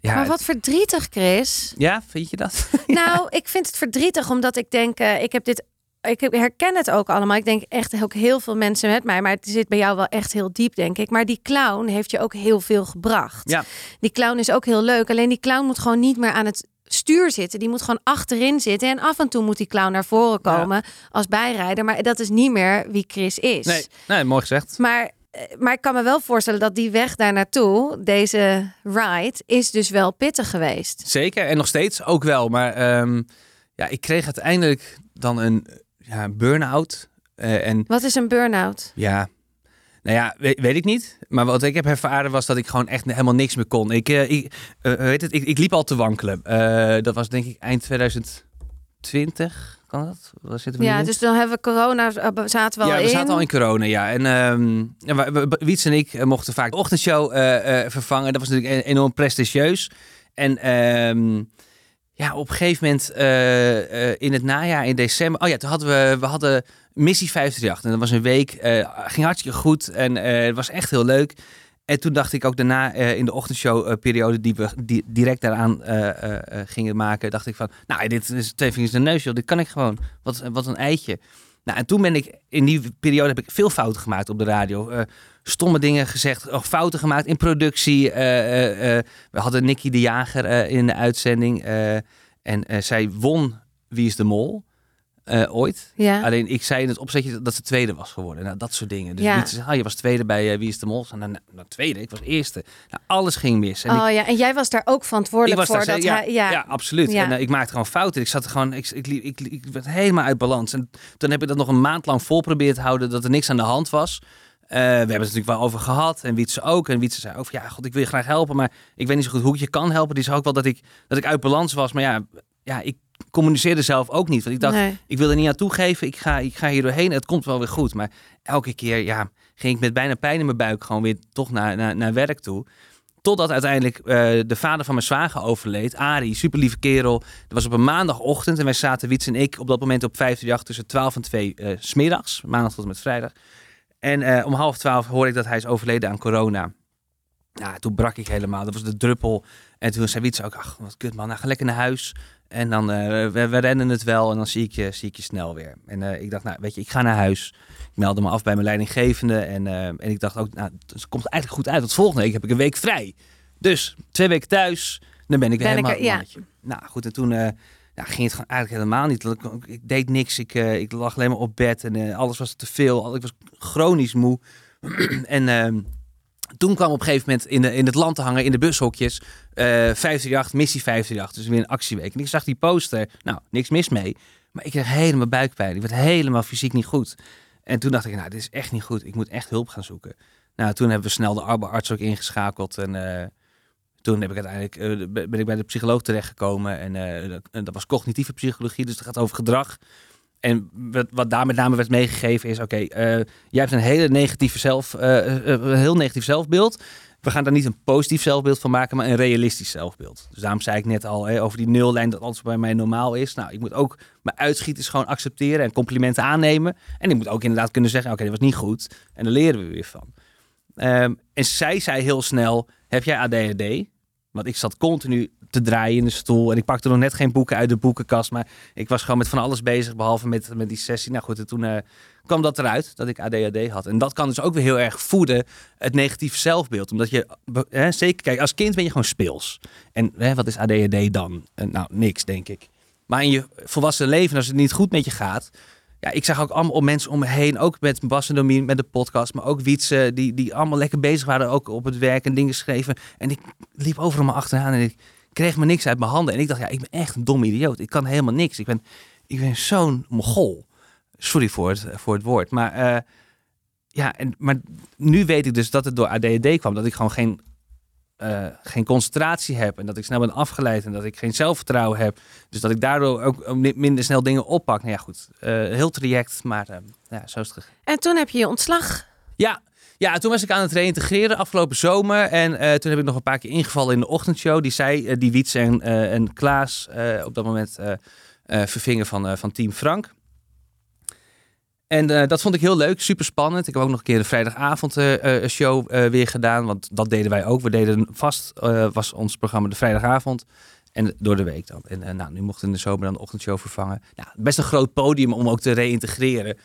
ja, Maar wat verdrietig, Chris. ja vind je dat? Nou, ik vind het verdrietig omdat ik denk, eh, ik heb dit. Ik herken het ook allemaal. Ik denk echt ook heel veel mensen met mij. Maar het zit bij jou wel echt heel diep, denk ik. Maar die clown heeft je ook heel veel gebracht. Ja. Die clown is ook heel leuk. Alleen die clown moet gewoon niet meer aan het stuur zitten. Die moet gewoon achterin zitten. En af en toe moet die clown naar voren komen als bijrijder. Maar dat is niet meer wie Chris is. Nee, nee mooi gezegd. Maar, eh, maar ik kan me wel voorstellen dat die weg daar naartoe, deze ride, is dus wel pittig geweest. Zeker, en nog steeds ook wel. Maar ehm, ja, ik kreeg uiteindelijk dan een ja, burn-out. Eh, en Wat is een burn-out? Ja, nou ja, weet, weet ik niet. Maar wat ik heb ervaren was dat ik gewoon echt helemaal niks meer kon. Ik, eh, ik, eh, heet het? Ik, ik liep al te wankelen. Dat was denk ik eind 2020. Kan dat? Waar zitten we Ja, dus dan hebben we corona, zaten we al ja, we in. zaten al in corona, ja. En ehm, ja, Wiets en ik mochten vaak de ochtendshow vervangen. Dat was natuurlijk e- enorm prestigieus. En ehm, ja, op een gegeven moment eh, eh, in het najaar, in december... Oh ja, toen hadden we, we hadden Missie 538. En dat was een week, eh, ging hartstikke goed. En het was echt heel leuk. En toen dacht ik ook daarna in de ochtendshow-periode die we direct daaraan gingen maken, dacht ik van, nou, dit is twee vingers in de neus, joh. Dit kan ik gewoon. Wat, wat een eitje. Nou, en toen ben ik, in die periode heb ik veel fouten gemaakt op de radio. Eh, stomme dingen gezegd, of fouten gemaakt in productie. Eh, eh, we hadden Nicky de Jager in de uitzending. en zij won Wie is de Mol eh, ooit. Ja. Alleen ik zei in het opzetje dat ze tweede was geworden. Nou, dat soort dingen. Dus Ja. niet zeggen, ah, je was tweede bij eh, Wie is de Mol. Nou, nou, nou, tweede, ik was eerste. Nou, alles ging mis. En ik, oh ja, en jij was daar ook verantwoordelijk voor. daar, dat ja, hij, ja. ja. absoluut. En eh, ik maakte gewoon fouten. Ik zat er gewoon, ik, ik, ik, ik, ik werd helemaal uit balans. En toen heb ik dat nog een maand lang vol proberen te houden dat er niks aan de hand was. We hebben het natuurlijk wel over gehad. En Wietse ook. En Wietse zei ook van, ja, god, ik wil je graag helpen. Maar ik weet niet zo goed hoe ik je kan helpen. Die zei ook wel dat ik, dat ik uit balans was. Maar ja, ja, ik communiceerde zelf ook niet. Want ik dacht, Nee. ik wil er niet aan toegeven. Ik ga, ik ga hier doorheen. Het komt wel weer goed. Maar elke keer ja, ging ik met bijna pijn in mijn buik gewoon weer toch naar, naar, naar werk toe. Totdat uiteindelijk eh, de vader van mijn zwager overleed. Arie, super lieve kerel. Dat was op een maandagochtend. En wij zaten, Wiets en ik, op dat moment op 538 tussen 12 en 2 eh, smiddags. Maandag tot en met vrijdag. En eh, om half twaalf hoorde ik dat hij is overleden aan corona. Ja, toen brak ik helemaal. Dat was de druppel. En toen zei Wiets ook, ach, wat kut man. Nou, ga lekker naar huis. En dan, eh, we, we rennen het wel. En dan zie ik je, zie ik je snel weer. En eh, ik dacht, nou, weet je, ik ga naar huis. Ik meldde me af bij mijn leidinggevende. En, eh, en ik dacht ook, nou, het komt eigenlijk goed uit. Want volgende week heb ik een week vrij. Dus twee weken thuis. Dan ben ik weer Ben ik helemaal een ja. Nou goed, en toen ja, ging het gewoon eigenlijk helemaal niet. Ik, ik deed niks. Ik, ik lag alleen maar op bed. En alles was te veel. Ik was chronisch moe. en ehm, toen kwam op een gegeven moment in, de, in het land te hangen, in de bushokjes, eh 538, missie 538. Dus weer een actieweek. En ik zag die poster. Nou, niks mis mee. Maar ik kreeg helemaal buikpijn. Ik werd helemaal fysiek niet goed. En toen dacht ik, nou, dit is echt niet goed. Ik moet echt hulp gaan zoeken. Nou, toen hebben we snel de arbeidsarts ook ingeschakeld. En eh, Toen heb ik uiteindelijk, eh, ben ik bij de psycholoog terechtgekomen. En dat, en dat was cognitieve psychologie, dus het gaat over gedrag. En wat, wat daar met name werd meegegeven is, oké, eh, jij hebt een hele negatieve zelf, eh, eh, een heel negatief zelfbeeld. We gaan daar niet een positief zelfbeeld van maken, maar een realistisch zelfbeeld. Dus daarom zei ik net al hè, over die nullijn dat alles bij mij normaal is. Nou, ik moet ook mijn uitschieters gewoon accepteren en complimenten aannemen. En ik moet ook inderdaad kunnen zeggen, oké, dat was niet goed. En daar leren we weer van. Ehm, en zij zei heel snel, heb jij ADHD? Want ik zat continu te draaien in de stoel. En ik pakte nog net geen boeken uit de boekenkast. Maar ik was gewoon met van alles bezig, behalve met, met die sessie. Nou goed, en toen eh, kwam dat eruit, dat ik ADHD had. En dat kan dus ook weer heel erg voeden, het negatieve zelfbeeld. Omdat je, hè, zeker, kijk, als kind ben je gewoon speels. En hè, wat is ADHD dan? Eh, nou, niks, denk ik. Maar in je volwassen leven, als het niet goed met je gaat... Ja, ik zag ook allemaal mensen om me heen, ook met Bas en Domien, met de podcast, maar ook Wietse, die, die allemaal lekker bezig waren, ook op het werk en dingen schreven. En ik liep overal maar achteraan en ik kreeg me niks uit mijn handen. En ik dacht, ja, ik ben echt een dom idioot. Ik kan helemaal niks. Ik ben, ik ben zo'n mogol. Sorry voor het, voor het woord. Maar, eh, ja, en, maar nu weet ik dus dat het door ADHD kwam. Dat ik gewoon geen, eh, geen concentratie heb. En dat ik snel ben afgeleid. En dat ik geen zelfvertrouwen heb. Dus dat ik daardoor ook mi- minder snel dingen oppak. Nou ja, goed. eh, heel traject. Maar eh, ja, zo is het gegaan. En toen heb je je ontslag. Ja, ja, toen was ik aan het reïntegreren afgelopen zomer. En eh, toen heb ik nog een paar keer ingevallen in de ochtendshow. Die zij, eh, die Wiets en, eh, en Klaas op dat moment vervingen van, van Team Frank. En dat vond ik heel leuk, super spannend. Ik heb ook nog een keer de vrijdagavond eh, eh, show weer gedaan. Want dat deden wij ook. We deden vast, was ons programma de vrijdagavond. En door de week dan. En nou, nu mochten we in de zomer dan de ochtendshow vervangen. Nou, best een groot podium om ook te reïntegreren.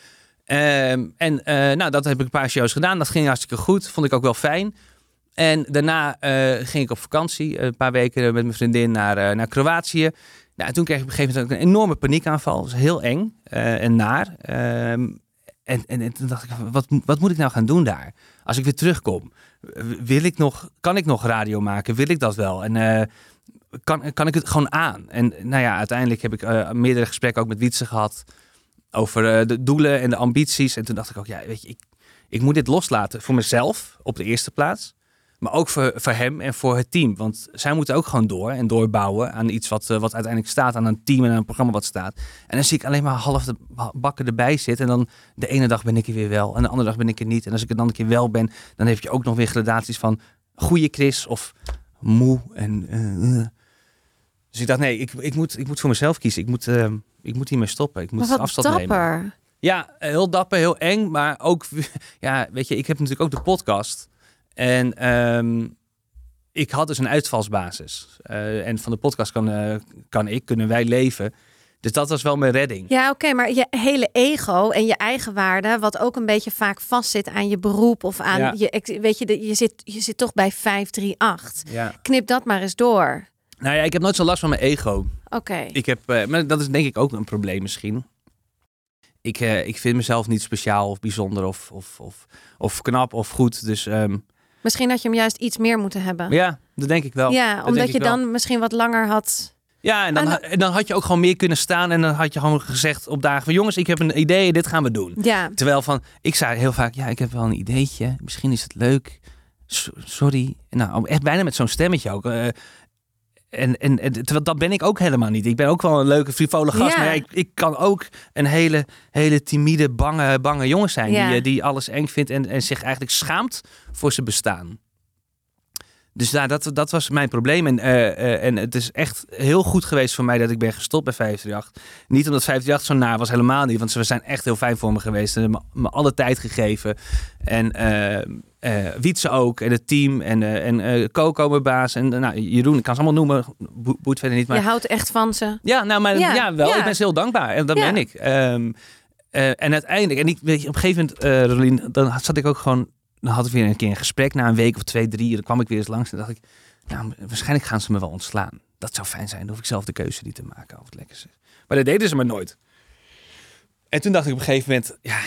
Ehm, en eh, nou, dat heb ik een paar shows gedaan. Dat ging hartstikke goed. Vond ik ook wel fijn. En daarna eh, ging ik op vakantie. Een paar weken met mijn vriendin naar, eh, naar Kroatië. Nou, en toen kreeg ik op een gegeven moment een enorme paniekaanval. Dat was heel eng en naar. Ehm, en, en, en toen dacht ik, wat, wat moet ik nou gaan doen daar? Als ik weer terugkom. Wil ik nog, kan ik nog radio maken? Wil ik dat wel? En kan, kan ik het gewoon aan? En nou ja, uiteindelijk heb ik meerdere gesprekken ook met Wietse gehad over eh, de doelen en de ambities. En toen dacht ik ook, ja, weet je, ik, ik moet dit loslaten voor mezelf op de eerste plaats. Maar ook voor, voor hem en voor het team. Want zij moeten ook gewoon door en doorbouwen aan iets wat, eh, wat uiteindelijk staat. Aan een team en aan een programma wat staat. En dan zie ik alleen maar half de bakken erbij zitten. En dan de ene dag ben ik er weer wel. En de andere dag ben ik er niet. En als ik er dan een keer wel ben, dan heb je ook nog weer gradaties van goede Chris of moe. En, eh. Dus ik dacht, nee, ik, ik, moet, ik moet voor mezelf kiezen. Ik moet, eh, ik moet hiermee stoppen. Ik moet afstand nemen. dapper. Ja, heel dapper, heel eng. Maar ook, ja, weet je, ik heb natuurlijk ook de podcast. En ehm, ik had dus een uitvalsbasis. Eh, en van de podcast kan, eh, kan ik, kunnen wij leven. Dus dat was wel mijn redding. Ja, oké, maar je hele ego en je eigen waarde, wat ook een beetje vaak vastzit aan je beroep of aan Ja. je, weet je, je zit, je zit toch bij 538. Ja. Knip dat maar eens door. Nou ja, ik heb nooit zo last van mijn ego. Oké. Ik heb, eh, maar dat is denk ik ook een probleem misschien. Ik, eh, ik vind mezelf niet speciaal of bijzonder of, of, of, of knap of goed. Dus ehm, Misschien had je hem juist iets meer moeten hebben. ja, dat denk ik wel. ja, Dat omdat je dan misschien wat langer had. Ja, en dan, Ah, en dan had je ook gewoon meer kunnen staan. En dan had je gewoon gezegd op dagen van... jongens, ik heb een idee, dit gaan we doen. Ja, Terwijl van, ik zei heel vaak... ja, ik heb wel een ideetje. Misschien is het leuk. So- sorry. Nou, echt bijna met zo'n stemmetje ook. eh, en, en, en terwijl dat ben ik ook helemaal niet. Ik ben ook wel een leuke, frivole gast. Ja. Maar ik, ik kan ook een hele, hele timide, bange, bange jongen zijn. Ja. Die, eh, die alles eng vindt en, en zich eigenlijk schaamt voor zijn bestaan. Dus daar, dat, dat was mijn probleem. En, eh, eh, en het is echt heel goed geweest voor mij dat ik ben gestopt bij 538. Niet omdat 538 zo naar was, helemaal niet. Want ze zijn echt heel fijn voor me geweest. Ze hebben me, me alle tijd gegeven. En eh eh, Wietse ook. En het team. En, eh en eh Coco, mijn baas. En nou, Jeroen, ik kan ze allemaal noemen. Bo- boeit verder niet. Maar je houdt echt van ze. ja, nou, maar Ja, ja, wel. ja. Ik ben ze heel dankbaar. En dat ben ik. Ehm, eh, en uiteindelijk, en ik, weet je, op een gegeven moment, Rolien, dan zat ik ook gewoon, dan had ik weer een keer een gesprek na een week of twee, drie. Dan kwam ik weer eens langs en dacht ik, nou, waarschijnlijk gaan ze me wel ontslaan. Dat zou fijn zijn. Dan hoef ik zelf de keuze niet te maken of het lekker is. Maar dat deden ze maar nooit. En toen dacht ik op een gegeven moment, ja,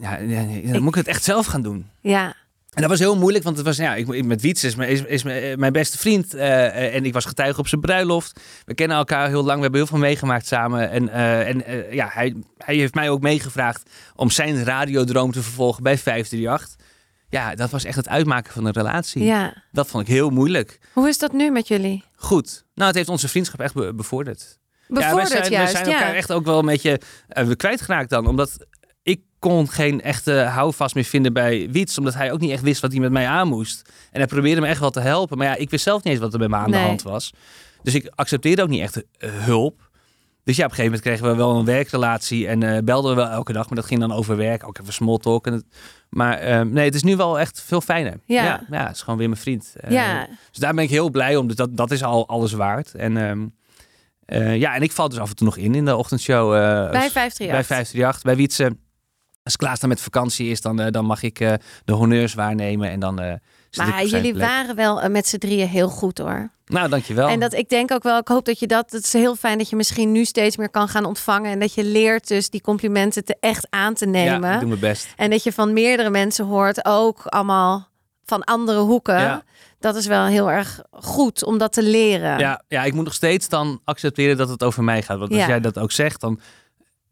ja, ja, ja, dan moet ik het echt zelf gaan doen. Ja, En dat was heel moeilijk, want het was, ja, ik, met Wiets is, mijn- is, is mijn, mijn beste vriend. eh, eh, en ik was getuige op zijn bruiloft. We kennen elkaar heel lang, we hebben heel veel meegemaakt samen. En, eh, en eh, ja, hij, hij heeft mij ook meegevraagd om zijn radiodroom te vervolgen bij 538. ja, dat was echt het uitmaken van een relatie. Ja. Dat vond ik heel moeilijk. Hoe is dat nu met jullie? Goed. Nou, het heeft onze vriendschap echt be- bevorderd. Bevorderd ja, wij zijn, juist, wij zijn elkaar ja. echt ook wel een beetje uh, kwijtgeraakt dan. Omdat ik kon geen echte houvast meer vinden bij Wiets. Omdat hij ook niet echt wist wat hij met mij aan moest. En hij probeerde me echt wel te helpen. Maar ja, ik wist zelf niet eens wat er met me aan Nee. de hand was. Dus ik accepteerde ook niet echt eh, hulp. Dus ja, op een gegeven moment kregen we wel een werkrelatie. En eh, belden we wel elke dag. Maar dat ging dan over werk. Ook even small talk. En het, maar eh, nee, het is nu wel echt veel fijner. Ja. ja, ja, het is gewoon weer mijn vriend. Eh, Ja. dus daar ben ik heel blij om. Dus dat, dat is al alles waard. En ehm, eh, ja, en ik val dus af en toe nog in in de ochtendshow. Bij als- 538. Bij 538. Bij Wietse. Als Klaas dan met vakantie is, dan, eh, dan mag ik eh, de honneurs waarnemen. En dan eh Maar jullie plek. waren wel met z'n drieën heel goed hoor. Nou, dankjewel. En dat ik denk ook wel, ik hoop dat je dat, het is heel fijn dat je misschien nu steeds meer kan gaan ontvangen. En dat je leert dus die complimenten te echt aan te nemen. Ja, ik doe mijn best. En dat je van meerdere mensen hoort, ook allemaal van andere hoeken. Ja. Dat is wel heel erg goed om dat te leren. Ja, ja, ik moet nog steeds dan accepteren dat het over mij gaat. Want als Ja. jij dat ook zegt, dan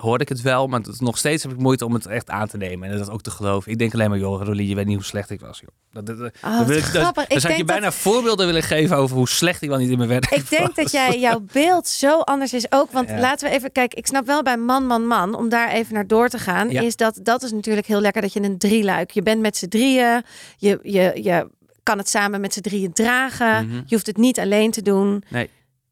hoor ik het wel. Maar het, nog steeds heb ik moeite om het echt aan te nemen. En dat ook te geloven. Ik denk alleen maar, joh, Rolie, je weet niet hoe slecht ik was. Joh. Dat, dat, Oh, wil ik, Ik zou ik je bijna voorbeelden willen geven over hoe slecht ik wel niet in mijn werk Ik denk dat jij jouw beeld zo anders is ook. Want Ja. laten we even kijken. Ik snap wel bij man, man, man. Om daar even naar door te gaan. Ja. Is dat dat is natuurlijk heel lekker dat je een drieluik. Je bent met z'n drieën. Je, je, je kan het samen met z'n drieën dragen. Mhm. Je hoeft het niet alleen te doen. Nee.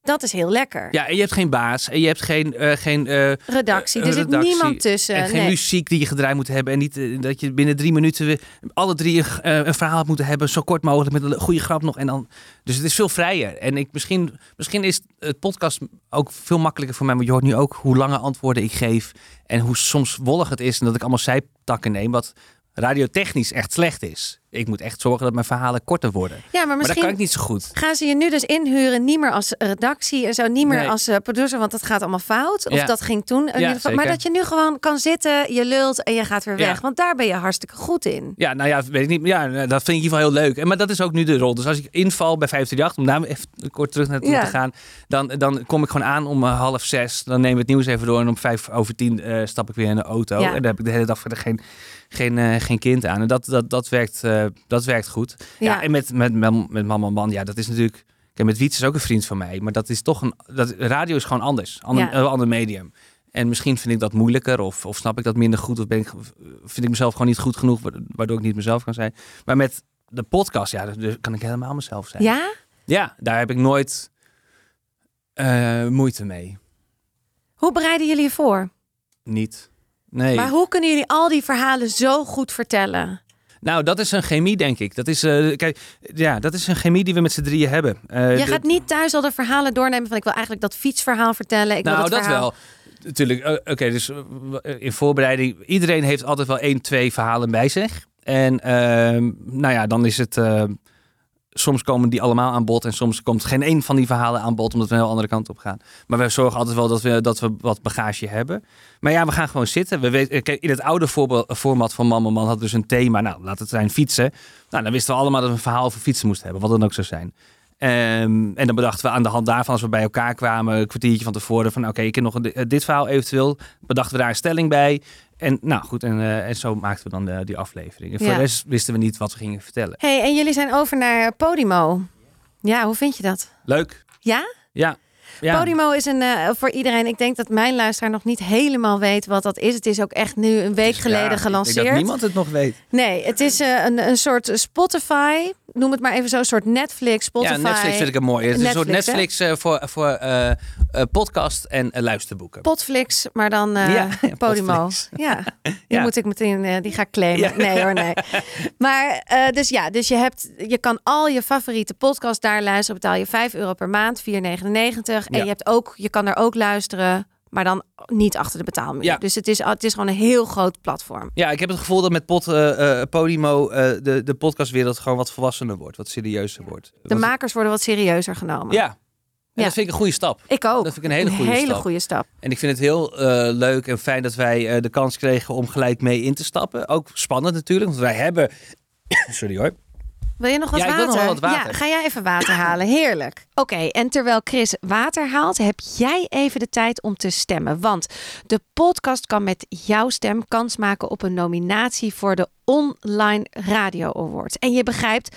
Dat is heel lekker. Ja, en je hebt geen baas. En je hebt geen... eh, geen eh, Redactie. eh, Er zit niemand tussen. En geen Nee. muziek die je gedraaid moet hebben. En niet dat je binnen drie minuten weer alle drie een verhaal moet hebben. Zo kort mogelijk met een goede grap nog. En dan, dus het is veel vrijer. En ik, misschien, misschien is het podcast ook veel makkelijker voor mij. Want je hoort nu ook hoe lange antwoorden ik geef. En hoe soms wollig het is. En dat ik allemaal zijtakken neem. Wat radiotechnisch echt slecht is. Ik moet echt zorgen dat mijn verhalen korter worden. Ja, maar Maar dat misschien kan ik niet zo goed. gaan ze je nu dus inhuren. Niet meer als redactie en zo. Niet meer Nee. als eh, producer. Want dat gaat allemaal fout. Of Ja. dat ging toen. in ieder geval. Maar dat je nu gewoon kan zitten. Je lult en je gaat weer Ja. weg. Want daar ben je hartstikke goed in. Ja, nou ja, weet ik niet. Ja, dat vind ik in ieder geval heel leuk. En, maar dat is ook nu de rol. Dus als ik inval bij 538, om daar even kort terug naartoe Ja. te gaan, dan, dan kom ik gewoon aan om eh, half zes. Dan nemen we het nieuws even door en om vijf over tien eh, stap ik weer in de auto. Ja. En dan heb ik de hele dag verder geen, geen, eh, geen kind aan. En dat, dat, dat, werkt, eh, dat werkt goed. Ja, Ja. en met, met, met, met mama en man, ja, dat is natuurlijk... Kijk, met Wiets is ook een vriend van mij. Maar dat is toch een... Dat, radio is gewoon anders. Ander, Ja. Een ander medium. En misschien vind ik dat moeilijker of, of snap ik dat minder goed. Of ben ik, vind ik mezelf gewoon niet goed genoeg, waardoor ik niet mezelf kan zijn. Maar met de podcast, ja, daar kan ik helemaal mezelf zijn. Ja? Ja, daar heb ik nooit eh, moeite mee. Hoe bereiden jullie je voor? Niet. Nee. Maar hoe kunnen jullie al die verhalen zo goed vertellen? Nou, dat is een chemie, denk ik. Dat is, eh, kijk, ja, dat is een chemie die we met z'n drieën hebben. Eh, Je gaat niet thuis al de verhalen doornemen van ik wil eigenlijk dat fietsverhaal vertellen. Ik nou, dat, dat verhaal... wel. Natuurlijk, eh, oké, dus in voorbereiding, iedereen heeft altijd wel één, twee verhalen bij zich. En ehm, nou ja, dan is het, soms komen die allemaal aan bod en soms komt geen één van die verhalen aan bod, omdat we een heel andere kant op gaan. Maar we zorgen altijd wel dat we, dat we wat bagage hebben. Maar ja, we gaan gewoon zitten. We weten, kijk, in het oude format van Mama Man had dus een thema, nou, laat het zijn fietsen. Nou, dan wisten we allemaal dat we een verhaal over fietsen moesten hebben, wat dan ook zou zijn. Ehm, en dan bedachten we aan de hand daarvan, als we bij elkaar kwamen, een kwartiertje van tevoren, van oké, ik heb nog eh, dit verhaal eventueel. Bedachten we daar een stelling bij. En nou goed, en, eh, en zo maakten we dan de, die aflevering. En voor Ja. de rest wisten we niet wat we gingen vertellen. hey, en jullie zijn over naar Podimo. Ja, hoe vind je dat? Leuk. Ja? Ja. Ja. Podimo is een eh, voor iedereen. Ik denk dat mijn luisteraar nog niet helemaal weet wat dat is. Het is ook echt nu een week Ja, geleden Ik denk gelanceerd. dat niemand het nog weet. Nee, het is eh, een, een soort Spotify. Noem het maar even zo, een soort Netflix, Spotify. Ja, Netflix vind ik een mooi. Het is een soort Netflix, eh, voor, voor podcast en luisterboeken. Potflix, maar dan Ja, Podimo. Potflix. Ja, die Ja. moet ik meteen, die ga ik claimen. Nee hoor, nee. Maar dus ja, dus je hebt, je kan al je favoriete podcast daar luisteren. Betaal je 5 euro per maand, 4,99. En Ja. je hebt ook, je kan er ook luisteren, maar dan niet achter de betaalmuur. Ja. Dus het is, het is gewoon een heel groot platform. Ja, ik heb het gevoel dat met pod, eh, eh, Podimo eh, de, de podcastwereld gewoon wat volwassener wordt. Wat serieuzer wordt. De makers worden wat serieuzer genomen. Ja. En Ja. dat vind ik een goede stap. Ik ook. Dat vind ik een hele goede stap. goede stap. En ik vind het heel leuk en fijn dat wij de kans kregen om gelijk mee in te stappen. Ook spannend natuurlijk, want wij hebben... Sorry hoor. Wil je nog wat Ja, ik water? wil nog wel wat water. Ja, ga jij even water halen. Heerlijk. Oké, en terwijl Chris water haalt, heb jij even de tijd om te stemmen. Want de podcast kan met jouw stem kans maken op een nominatie voor de Online Radio Awards. En je begrijpt,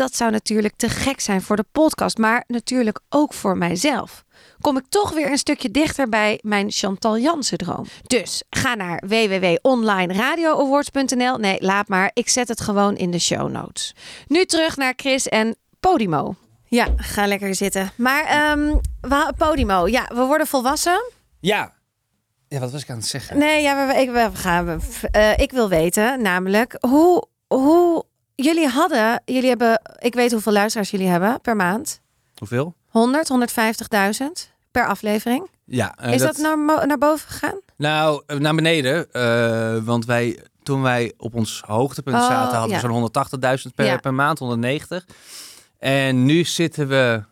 dat zou natuurlijk te gek zijn voor de podcast, maar natuurlijk ook voor mijzelf. Kom ik toch weer een stukje dichter bij mijn Chantal Jansen droom. Dus ga naar www.onlineradioawards.nl. Nee, laat maar. Ik zet het gewoon in de show notes. Nu terug naar Chris en Podimo. Ja, ga lekker zitten. Maar ehm, wa- Podimo, ja, we worden volwassen. Ja. Ja, wat was ik aan het zeggen? Nee, ja, we, ik, we gaan, we- eh, ik wil weten, namelijk, hoe, hoe jullie hadden, jullie hebben, ik weet hoeveel luisteraars jullie hebben per maand. Hoeveel? 100, 150.000 per aflevering. Ja. eh, Is dat, naar, naar boven gegaan? Nou, eh, naar beneden. eh, want wij, toen wij op ons hoogtepunt Oh, zaten, hadden ja. we zo'n 180.000 per, Ja. per maand, 190. En nu zitten we...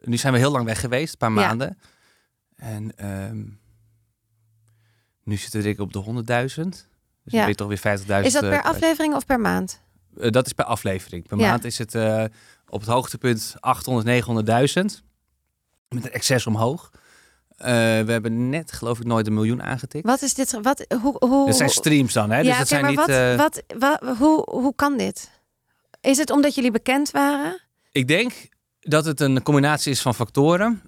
Nu zijn we heel lang weg geweest, een paar Ja. maanden. En ehm, nu zitten we denk ik op de 100.000. Dus Ja. dan ben je toch weer 50.000. Is dat per aflevering of per maand? Eh, dat is per aflevering. Per Ja. maand is het eh, op het hoogtepunt 800, 900.000. Met een excess omhoog. Eh, we hebben net, geloof ik, nooit een miljoen aangetikt. Wat is dit? Wat, hoe, hoe, Dat zijn streams dan, hè? ja, dus zijn maar niet... wat, wat, wa- hoe, hoe kan dit? Is het omdat jullie bekend waren? Ik denk dat het een combinatie is van factoren.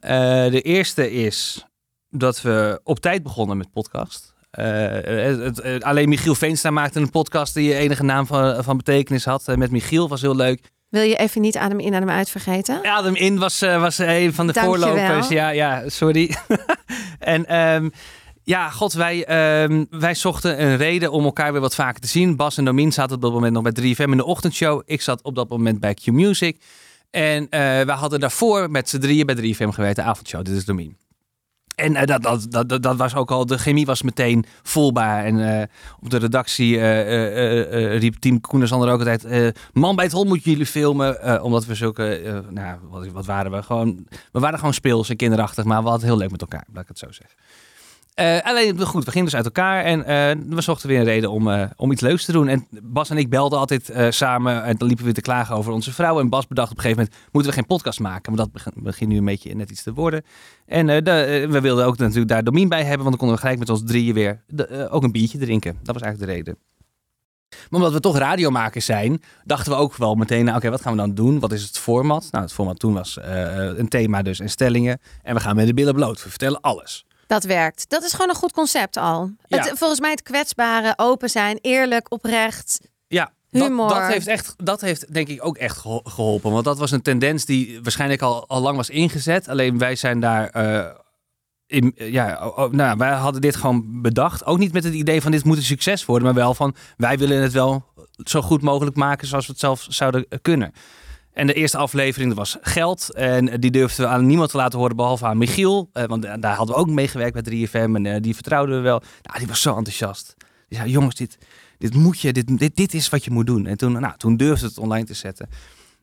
De eerste is dat we op tijd begonnen met podcast. Eh, het, het- eh, alleen Michiel Veenstra maakte een podcast die enige naam van, van betekenis had. Eh, met Michiel was heel leuk. Wil je even niet adem in, adem uit vergeten? Adem in was, eh, was een van de Dankjewel. voorlopers. Ja, ja, sorry. en ehm, ja, god, wij, ehm, wij zochten een reden om elkaar weer wat vaker te zien. Bas en Domien zaten op dat moment nog bij 3FM in de ochtendshow. Ik zat op dat moment bij Q Music. En eh wij hadden daarvoor met z'n drieën bij 3FM gewerkt, de avondshow. Dit is Domien. En eh, dat, dat, dat, dat, was ook al, de chemie was meteen voelbaar. En eh, op de redactie eh, riep Team Koenersander ook altijd... man bij het hol moeten jullie filmen. omdat we zulke, nou, wat, wat waren we? Gewoon, we waren gewoon speels en kinderachtig, maar we hadden heel leuk met elkaar, laat ik het zo zeggen. Eh, alleen, goed, we gingen dus uit elkaar en eh, we zochten weer een reden om, eh, om iets leuks te doen. En Bas en ik belden altijd samen en dan liepen we te klagen over onze vrouw. En Bas bedacht op een gegeven moment, moeten we geen podcast maken? Maar dat begint, nu een beetje net iets te worden. En we wilden ook natuurlijk daar Domien bij hebben, want dan konden we gelijk met ons drieën weer ook een biertje drinken. Dat was eigenlijk de reden. Maar omdat we toch radiomakers zijn, dachten we ook wel meteen, nou, oké, wat gaan we dan doen? Wat is het format? Nou, het format toen was een thema dus en stellingen. En we gaan met de billen bloot. We vertellen alles. Dat werkt. Dat is gewoon een goed concept al. Ja. Het, volgens mij het kwetsbare, open zijn, eerlijk, oprecht. Ja, Humor. Dat, dat, heeft echt, dat heeft denk ik ook echt geho- geholpen. Want dat was een tendens die waarschijnlijk al, al lang was ingezet. Alleen wij zijn daar... eh, in, ja, oh, oh, nou, wij hadden dit gewoon bedacht. Ook niet met het idee van dit moet een succes worden. Maar wel van wij willen het wel zo goed mogelijk maken zoals we het zelf zouden eh, kunnen. En de eerste aflevering was geld. En die durfden we aan niemand te laten horen behalve aan Michiel. Eh, want daar hadden we ook mee gewerkt bij 3FM. En eh, die vertrouwden we wel. Nou, die was zo enthousiast. Die zei, jongens, dit, dit moet je, dit, dit, dit is wat je moet doen. En toen, nou, toen durfde het online te zetten.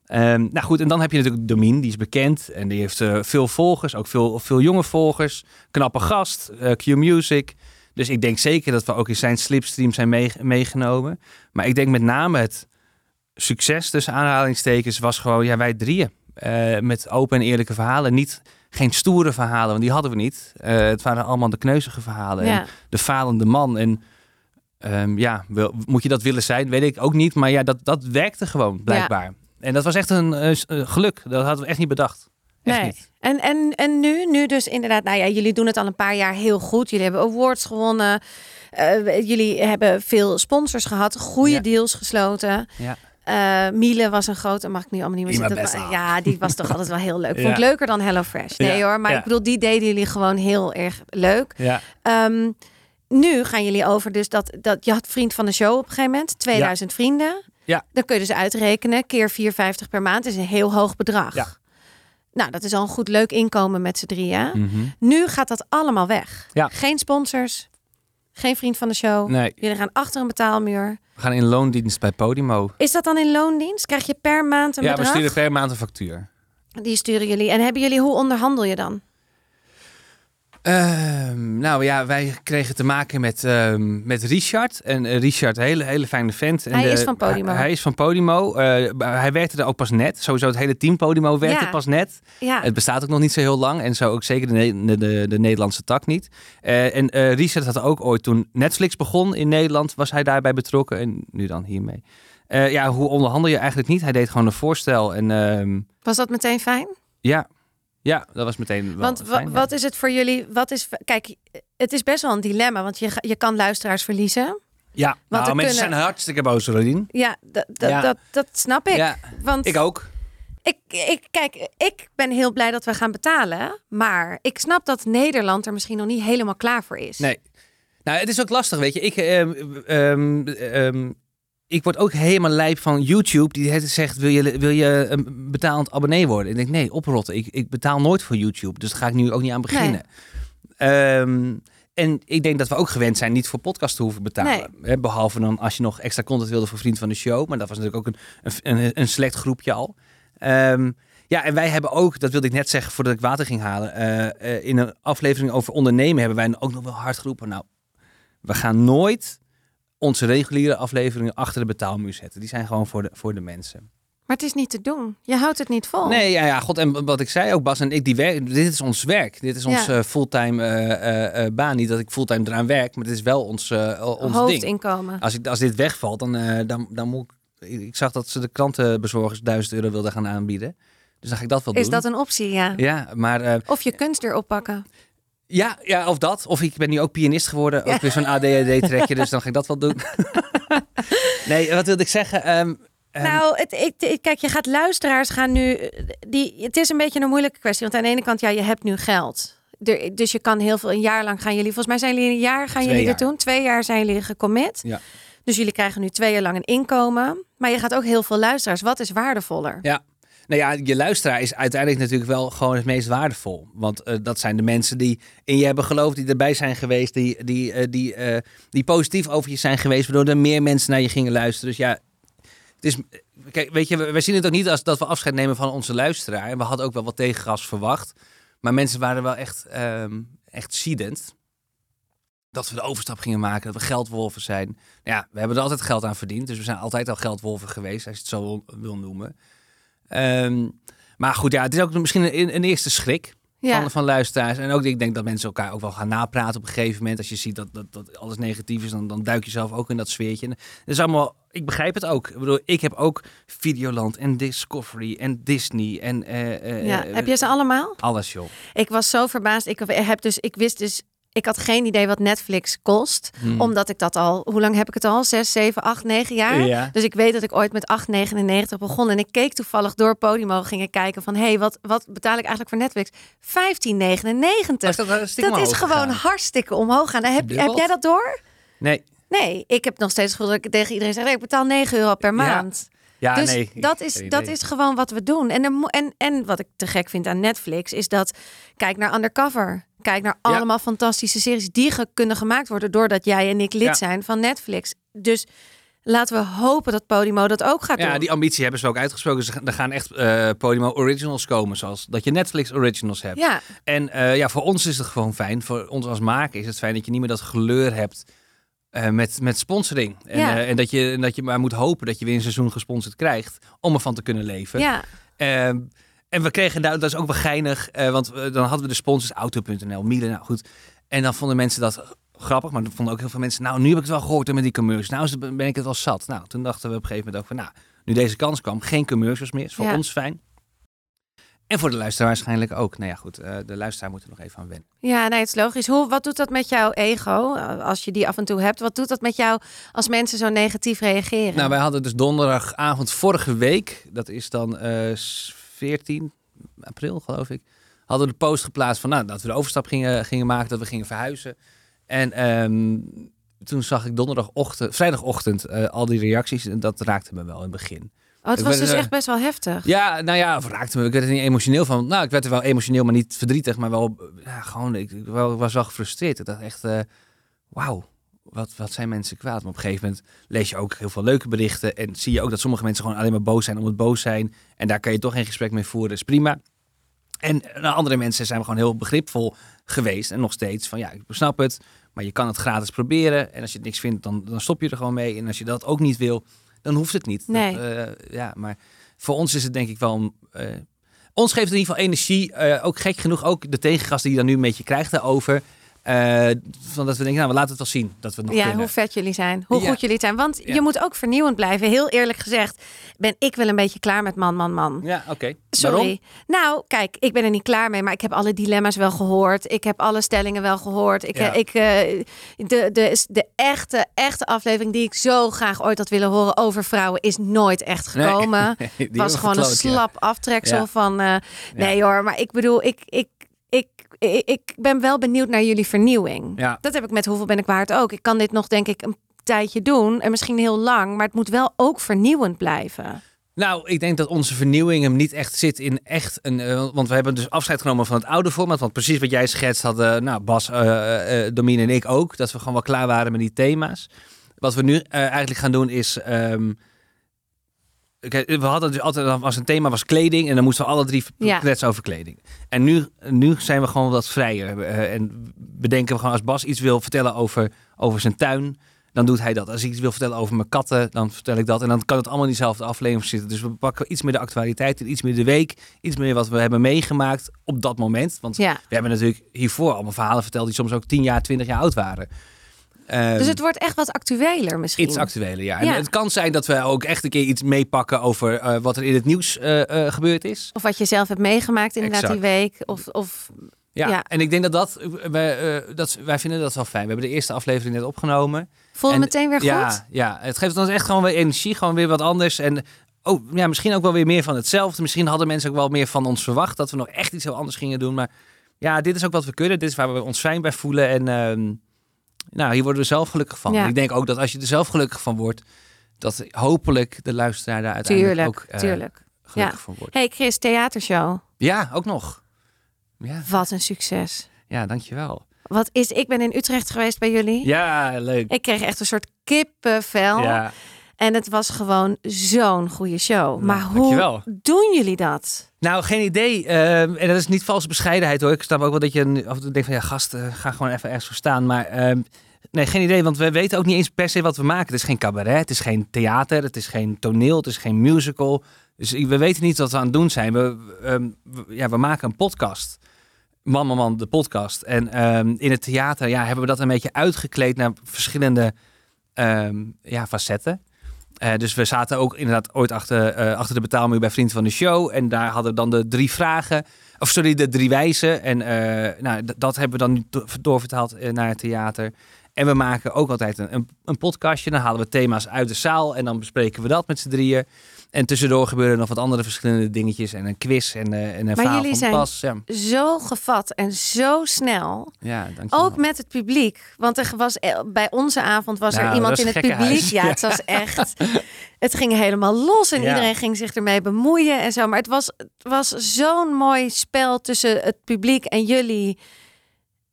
Ehm, nou goed, en dan heb je natuurlijk Domien, die is bekend. En die heeft eh, veel volgers, ook veel, veel jonge volgers. Knappe gast, eh, Q Music. Dus ik denk zeker dat we ook in zijn slipstream zijn mee- meegenomen. Maar ik denk met name het succes tussen aanhalingstekens was gewoon ja, wij drieën. Eh, met open en eerlijke verhalen. Niet, geen stoere verhalen, want die hadden we niet. Eh, het waren allemaal de kneuzige verhalen. En de falende man. En ehm, ja, wil, moet je dat willen zijn? Weet ik ook niet. Maar ja, dat, dat werkte gewoon, blijkbaar. En dat was echt een eh, geluk. Dat hadden we echt niet bedacht. Echt Nee. niet. En, en, en nu, nu dus inderdaad, nou ja, jullie doen het al een paar jaar heel goed. Jullie hebben awards gewonnen. Jullie hebben veel sponsors gehad, goede Ja. deals gesloten. Ja. Eh, Miele was een grote, mag ik nu allemaal niet meer zeggen. Ja, die was toch altijd wel heel leuk. Vond ik leuker dan HelloFresh. Nee Ja, hoor, maar ik bedoel, die deden jullie gewoon heel erg leuk. Ja. Ehm, nu gaan jullie over dus dat, dat je had vriend van de show op een gegeven moment. 2000 vrienden. Ja. Dan kun je dus uitrekenen. Keer 4,50 per maand is een heel hoog bedrag. Ja. Nou, dat is al een goed leuk inkomen met z'n drieën. Mhm. Nu gaat dat allemaal weg. Ja. Geen sponsors. Geen vriend van de show. Nee, Jullie gaan achter een betaalmuur. we gaan in loondienst bij Podimo. Is dat dan in loondienst? Krijg je per maand een Ja, we bedrag? sturen per maand een factuur. Die sturen jullie. En hebben jullie, hoe onderhandel je dan? Ehm, nou ja, wij kregen te maken met, ehm, met Richard. En eh, Richard, een hele, hele fijne vent. En Hij de- is van Podimo. Hij, hij is van Podimo. Eh, hij werkte er ook pas net. Sowieso het hele team Podimo werkte Ja. pas net. Ja, Het bestaat ook nog niet zo heel lang. En zo ook zeker de, de, de, de Nederlandse tak niet. Eh, en Richard had ook ooit toen Netflix begon in Nederland, was hij daarbij betrokken. En nu dan hiermee. Ja, hoe onderhandel je eigenlijk niet? Hij deed gewoon een voorstel. En ehm, was dat meteen fijn? ja. Ja, dat was meteen wel Want wa- fijn, ja. wat is het voor jullie? Wat is, kijk, het is best wel een dilemma, want je, je kan luisteraars verliezen. Ja, Want nou, mensen kunnen- zijn hartstikke boos, Rodin. Ja, Ja. Dat, dat snap ik. Ja, want ik ook. Ik, ik, kijk, ik ben heel blij dat we gaan betalen. Maar ik snap dat Nederland er misschien nog niet helemaal klaar voor is. Nee. Nou, het is ook lastig, weet je. Ik, ehm, ehm, ehm, ik word ook helemaal lijp van YouTube. Die het zegt, wil je, wil je een betaald abonnee worden? Ik denk, nee, oprotten. Ik, ik betaal nooit voor YouTube. Dus daar ga ik nu ook niet aan beginnen. Ehm, en ik denk dat we ook gewend zijn niet voor podcast te hoeven betalen. Behalve dan als je nog extra content wilde voor Vriend van de Show. Maar dat was natuurlijk ook een, een, een, een select groepje al. Ehm, ja, en wij hebben ook, dat wilde ik net zeggen voordat ik water ging halen. eh, eh, in een aflevering over ondernemen hebben wij ook nog wel hard geroepen. Nou, we gaan nooit onze reguliere afleveringen achter de betaalmuur zetten. Die zijn gewoon voor de, voor de mensen. Maar het is niet te doen. Je houdt het niet vol. Nee, ja, ja, god. En wat ik zei ook, Bas en ik, die werk, dit is ons werk. Dit is Ja. eh, fulltime eh, eh, eh, baan. Niet dat ik fulltime eraan werk, maar dit is wel ons, ons ding. Hoofdinkomen. Als, ik, als dit wegvalt, dan, dan, dan moet ik... Ik zag dat ze de krantenbezorgers 1000 euro wilden gaan aanbieden. Dus dan ga ik dat wel Is doen. dat een optie, ja. Ja, maar Of je kunst weer oppakken. Ja, ja, of dat. Of ik ben nu ook pianist geworden. Ook weer zo'n ADHD-trekje, dus dan ga ik dat wel doen. nee, wat wilde ik zeggen? Ehm, ehm, nou, het, ik, ik- kijk, je gaat luisteraars gaan nu. Die, het is een beetje een moeilijke kwestie. Want aan de ene kant, ja, je hebt nu geld. Er- dus je kan heel veel. Een jaar lang gaan jullie. Volgens mij zijn jullie een jaar gaan Twee jullie jaar. er doen. Twee jaar zijn jullie gecommit. Ja. Dus jullie krijgen nu twee jaar lang een inkomen. Maar je gaat ook heel veel luisteraars. Wat is waardevoller? Ja. Nou ja, je luisteraar is uiteindelijk natuurlijk wel gewoon het meest waardevol. Want eh, dat zijn de mensen die in je hebben geloofd, die erbij zijn geweest, die, die, eh, die, eh, die positief over je zijn geweest, waardoor er meer mensen naar je gingen luisteren. Dus ja, het is, kijk, weet je, we zien het ook niet als dat we afscheid nemen van onze luisteraar. En we hadden ook wel wat tegengas verwacht. Maar mensen waren wel echt, ehm echt ziedend. Dat we de overstap gingen maken, dat we geldwolven zijn. Nou Ja, we hebben er altijd geld aan verdiend. Dus we zijn altijd al geldwolven geweest, als je het zo wil noemen. Ehm, maar goed, ja, het is ook misschien een, een eerste schrik Ja. van, van luisteraars. En ook ik denk dat mensen elkaar ook wel gaan napraten op een gegeven moment. Als je ziet dat, dat, dat alles negatief is, dan, dan duik je zelf ook in dat sfeertje. En is allemaal, ik begrijp het ook. Ik bedoel, ik heb ook Videoland en Discovery en Disney en eh, eh, ja. eh, Heb je ze allemaal? alles, joh. Ik was zo verbaasd. Ik heb dus, ik wist dus, ik had geen idee wat Netflix kost, Hmm. omdat ik dat al. Hoe lang heb ik het al? Zes, zeven, acht, negen jaar. Ja. Dus ik weet dat ik ooit met 8,99 begon en ik keek toevallig door Podimo, ging ik kijken van, hé, hey, wat, wat betaal ik eigenlijk voor Netflix? 15,99. Was dat, dat, is gewoon hartstikke omhoog gaan. Heb, heb jij dat door? Nee. Nee, ik heb nog steeds gevoel dat ik tegen iedereen zeg, ik betaal 9 euro per maand. Ja, dus nee. dat, is, dat idee. is gewoon wat we doen. En, er en, en wat ik te gek vind aan Netflix is dat, kijk naar Undercover. Kijk naar Ja. allemaal fantastische series die ge- kunnen gemaakt worden doordat jij en ik lid Ja. zijn van Netflix. Dus laten we hopen dat Podimo dat ook gaat Ja, doen. die ambitie hebben ze ook uitgesproken. Ze gaan- Er gaan echt eh Podimo Originals komen, zoals dat je Netflix Originals hebt. Ja, En eh, ja, voor ons is het gewoon fijn. Voor ons als maker is het fijn dat je niet meer dat geleur hebt eh, met, met sponsoring. En, Ja. en dat, je, en dat je maar moet hopen dat je weer een seizoen gesponsord krijgt om ervan te kunnen leven. ja. En we kregen daar, dat is ook wel geinig, eh, want we- dan hadden we de sponsors Auto.nl, Miele, nou goed. En dan vonden mensen dat grappig, maar dan vonden ook heel veel mensen, nou nu heb ik het wel gehoord hè, met die commercials. Nou ben ik het wel zat. Nou, toen dachten we op een gegeven moment ook van, nou, nu deze kans kwam, geen commercials meer. Is voor Ja. ons fijn. En voor de luisteraar waarschijnlijk ook. Nou ja, goed, eh, de luisteraar moet er nog even aan wennen. Ja, nee, het is logisch. Hoe, wat doet dat met jouw ego, eh, als je die af en toe hebt? Wat doet dat met jou als mensen zo negatief reageren? Nou, wij hadden dus donderdagavond vorige week, dat is dan eh 14 april geloof ik, hadden we de post geplaatst van nou, dat we de overstap gingen, gingen maken, dat we gingen verhuizen. En ehm, toen zag ik donderdagochtend, vrijdagochtend eh, al die reacties en dat raakte me wel in het begin. oh, het was dus echt best wel heftig. Ja, nou ja, raakte me. Ik werd er niet emotioneel van. Nou, ik werd er wel emotioneel, maar niet verdrietig, maar wel, ja, gewoon, ik, wel- was wel gefrustreerd. Ik dacht echt, eh, wauw, wat, wat zijn mensen kwaad. Maar op een gegeven moment lees je ook heel veel leuke berichten en zie je ook dat sommige mensen gewoon alleen maar boos zijn om het boos zijn. En daar kan je toch geen gesprek mee voeren, is prima. En andere mensen zijn gewoon heel begripvol geweest. En nog steeds van ja, ik snap het. Maar je kan het gratis proberen. En als je het niks vindt, dan, dan stop je er gewoon mee. En als je dat ook niet wil, dan hoeft het niet. Nee. Dat, eh, ja, maar voor ons is het denk ik wel... eh, ons geeft het in ieder geval energie. Eh, ook gek genoeg, ook de tegengas die je dan nu een beetje krijgt daarover. Eh, van dat we denken, nou, we laten het wel zien dat we nog Ja, kunnen. hoe vet jullie zijn. Hoe Ja. goed jullie zijn. Want Ja. je moet ook vernieuwend blijven. Heel eerlijk gezegd ben ik wel een beetje klaar met man, man, man. Ja, oké. Sorry. Waarom? Nou, kijk, ik ben er niet klaar mee, maar ik heb alle dilemma's wel gehoord. Ik heb alle stellingen wel gehoord. Ik, Ja. eh, ik, eh, de, de, de echte, echte aflevering die ik zo graag ooit had willen horen over vrouwen is nooit echt Nee. gekomen. Het was gewoon een slap aftreksel van. eh, nee hoor, maar ik bedoel, ik, ik, ik, ben wel benieuwd naar jullie vernieuwing. Ja. Dat heb ik met hoeveel ben ik waard ook. Ik kan dit nog denk ik een tijdje doen en misschien heel lang, maar het moet wel ook vernieuwend blijven. Nou, ik denk dat onze vernieuwing hem niet echt zit in echt een. eh, want we hebben dus afscheid genomen van het oude format. Want precies wat jij schetst hadden, nou, Bas, eh eh Domien en ik ook. Dat we gewoon wel klaar waren met die thema's. Wat we nu eh, eigenlijk gaan doen is. ehm, we hadden dus altijd als een thema was kleding en dan moesten we alle drie Ja. kletsen over kleding. En nu, nu zijn we gewoon wat vrijer eh, en bedenken we gewoon als Bas iets wil vertellen over, over zijn tuin, dan doet hij dat. Als ik iets wil vertellen over mijn katten, dan vertel ik dat. En dan kan het allemaal in diezelfde aflevering zitten. Dus we pakken iets meer de actualiteit, iets meer de week, iets meer wat we hebben meegemaakt op dat moment. Want Ja. we hebben natuurlijk hiervoor allemaal verhalen verteld die soms ook 10 jaar, 20 jaar oud waren. Ehm, Dus het wordt echt wat actueler misschien. Iets actueler, ja. En Ja. het kan zijn dat we ook echt een keer iets meepakken over eh, wat er in het nieuws eh, eh, gebeurd is. Of wat je zelf hebt meegemaakt inderdaad Exact. die week. Of, of Ja. Ja. En ik denk dat dat, wij, dat, wij vinden dat wel fijn. We hebben de eerste aflevering net opgenomen. voel je meteen weer goed? Ja, ja, het geeft ons echt gewoon weer energie, gewoon weer wat anders. En oh, ja, misschien ook wel weer meer van hetzelfde. Misschien hadden mensen ook wel meer van ons verwacht dat we nog echt iets heel anders gingen doen. Maar ja, dit is ook wat we kunnen. Dit is waar we ons fijn bij voelen. En ehm, nou, hier worden we zelf gelukkig van. Ja. Ik denk ook dat als je er zelf gelukkig van wordt, dat hopelijk de luisteraar daar uiteindelijk Tuurlijk, ook eh, tuurlijk. gelukkig van wordt. Hey Chris, theatershow. Ja, ook nog. Ja, Wat een succes. ja dankjewel. Wat is, ik ben in Utrecht geweest bij jullie. Ja, leuk. Ik kreeg echt een soort kippenvel. Ja, En het was gewoon zo'n goede show. maar hoe dankjewel. doen jullie dat? Nou, geen idee. Ehm, en dat is niet valse bescheidenheid hoor. Ik snap ook wel dat je nu af en toe denkt van ja, gast, eh, ga gewoon even ergens voor staan. Maar ehm, nee, geen idee. Want we weten ook niet eens per se wat we maken. Het is geen cabaret, het is geen theater, het is geen toneel, het is geen musical. Dus we weten niet wat we aan het doen zijn. We, ehm, we- ja, we maken een podcast. Man, man, man, de podcast. En in het theater ja, hebben we dat een beetje uitgekleed naar verschillende ja, facetten. Eh, dus we zaten ook inderdaad ooit achter, eh, achter de betaalmuur bij Vriend van de Show. En daar hadden we dan de drie vragen. Of sorry, de drie wijzen. En eh, nou, dat hebben we dan doorvertaald naar het theater. En we maken ook altijd een, een, een podcastje. Dan halen we thema's uit de zaal. En dan bespreken we dat met z'n drieën. En tussendoor gebeuren nog wat andere verschillende dingetjes. En een quiz en, eh, en een verhaal jullie van zijn- Pas. Ja, Zo gevat en zo snel. ja dankjewel. Ook met het publiek. Want er was eh, bij onze avond was er iemand in het publiek. Ja, het was echt. Het ging helemaal los en Ja. iedereen ging zich ermee bemoeien en zo. Maar het was, het was zo'n mooi spel tussen het publiek en jullie.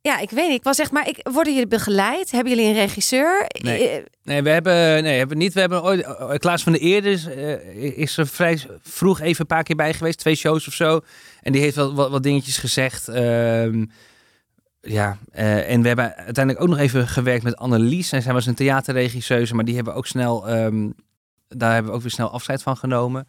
Ja, ik weet niet. Ik was echt, maar ik, worden jullie begeleid? Hebben jullie een regisseur? Nee. Eh, Nee, we hebben, nee, hebben niet. We hebben ooit. eh, Klaas van der Eerde is, eh, is er vrij vroeg even een paar keer bij geweest, twee shows of zo. En die heeft wel wat, wat dingetjes gezegd. Ehm, ja, en we hebben uiteindelijk ook nog even gewerkt met Annelies. En zij was een theaterregisseuse, maar die hebben ook snel. ehm, daar hebben we ook weer snel afscheid van genomen.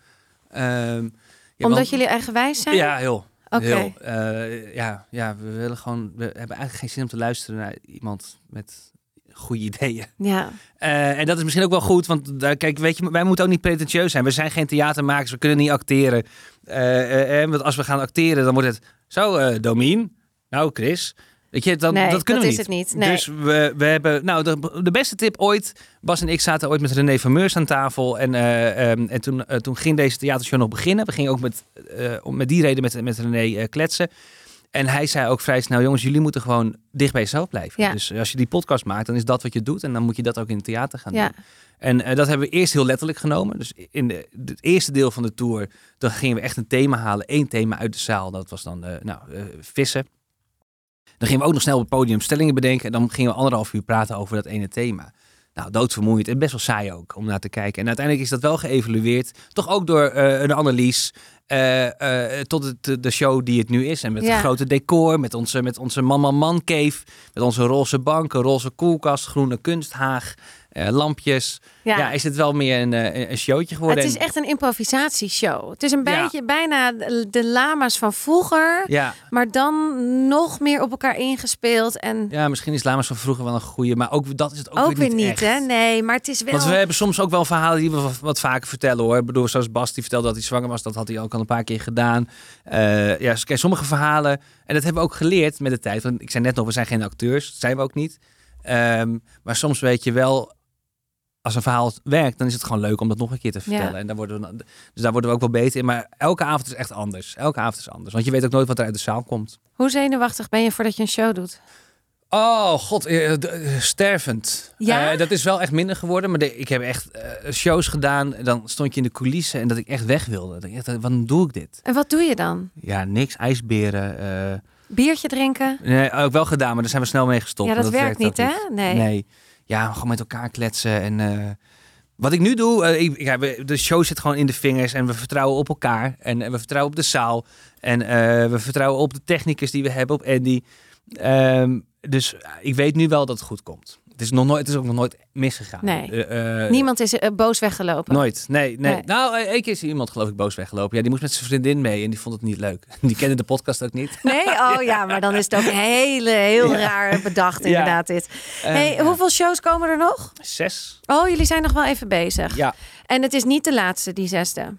Ehm, ja, omdat want- jullie eigenwijs zijn? Ja, heel. Oké. Eh, ja, ja, we willen gewoon. We hebben eigenlijk geen zin om te luisteren naar iemand met goede ideeën. Ja. Eh, en dat is misschien ook wel goed, want daar, kijk, weet je, wij moeten ook niet pretentieus zijn. We zijn geen theatermakers, we kunnen niet acteren. Eh, want als we gaan acteren, dan wordt het zo, Domien, nou Chris. Weet je, Nee, dat kunnen dat we is niet. het niet. Nee. Dus we, we hebben, nou, de, de beste tip ooit. Bas en ik zaten ooit met René van Meurs aan tafel. En, eh, ehm, en toen, eh, toen ging deze theatershow nog beginnen. We gingen ook met, eh, om- met die reden met, met René kletsen. En hij zei ook vrij snel, jongens, jullie moeten gewoon dicht bij jezelf blijven. Ja. Dus als je die podcast maakt, dan is dat wat je doet. En dan moet je dat ook in het theater gaan Ja. doen. En dat hebben we eerst heel letterlijk genomen. Dus in de, het eerste deel van de tour, dan gingen we echt een thema halen. één thema uit de zaal. Dat was dan, nou, vissen. Dan gingen we ook nog snel op het podium stellingen bedenken. En dan gingen we anderhalf uur praten over dat ene thema. Nou, doodvermoeiend en best wel saai ook om naar te kijken. En uiteindelijk is dat wel geëvalueerd. Toch ook door eh, een Annelies eh, eh, tot het, de show die het nu is. En met Ja. het grote decor, met onze, met onze man-man-man cave, met onze roze banken, roze koelkast, groene kunsthaag, eh, lampjes. Ja. Ja. is het wel meer een, eh, een showtje geworden. Het is echt een improvisatieshow. Het is een Ja. beetje bijna de lama's van vroeger, Ja, maar dan nog meer op elkaar ingespeeld. En ja, misschien is Lamas van vroeger wel een goede, maar ook dat is het ook, ook, weer niet, hè? Nee, maar het is wel. Want we hebben soms ook wel verhalen die we wat, wat vaker vertellen hoor. Ik bedoel, zoals Bas die vertelde dat hij zwanger was, dat had hij ook al een paar keer gedaan. Eh, ja, kijk, sommige verhalen, en dat hebben we ook geleerd met de tijd. Want ik zei net nog, we zijn geen acteurs, dat zijn we ook niet. Ehm, maar soms weet je wel, als een verhaal werkt, dan is het gewoon leuk om dat nog een keer te vertellen. Ja. En daar worden we, dus daar worden we ook wel beter in. Maar elke avond is echt anders. Elke avond is anders. Want je weet ook nooit wat er uit de zaal komt. Hoe zenuwachtig ben je voordat je een show doet? Oh, god, eh, d- eh, stervend. Ja? Eh, dat is wel echt minder geworden. Maar de- ik heb echt eh, shows gedaan. Dan stond je in de coulissen en dat ik echt weg wilde. Dat ik echt, wat doe ik dit? En wat doe je dan? Ja, niks. IJsberen. eh, Biertje drinken? nee, ook wel gedaan, maar daar zijn we snel mee gestopt. ja, dat, werkt niet, hè? Nee. Nee. Ja, gewoon met elkaar kletsen. En eh, wat ik nu doe, eh, ik, ja, we- de show zit gewoon in de vingers. En we vertrouwen op elkaar. En, eh, we vertrouwen op de zaal. En we vertrouwen op de technicus die we hebben, op Andy. Ehm, dus ik weet nu wel dat het goed komt. Het is, nog nooit, het is ook nog nooit misgegaan. Nee. Eh, eh, Niemand is eh, boos weggelopen. Nooit. Nee, nee. Nee. Nou, één keer is iemand geloof ik boos weggelopen. Ja, die moest met zijn vriendin mee en die vond het niet leuk. Die kende de podcast ook niet. Nee? Oh ja, maar dan is het ook hele, heel Ja. raar bedacht Ja. inderdaad dit. Hey, hoeveel shows komen er nog? Zes. Oh, jullie zijn nog wel even bezig. Ja. En het is niet de laatste, die zesde.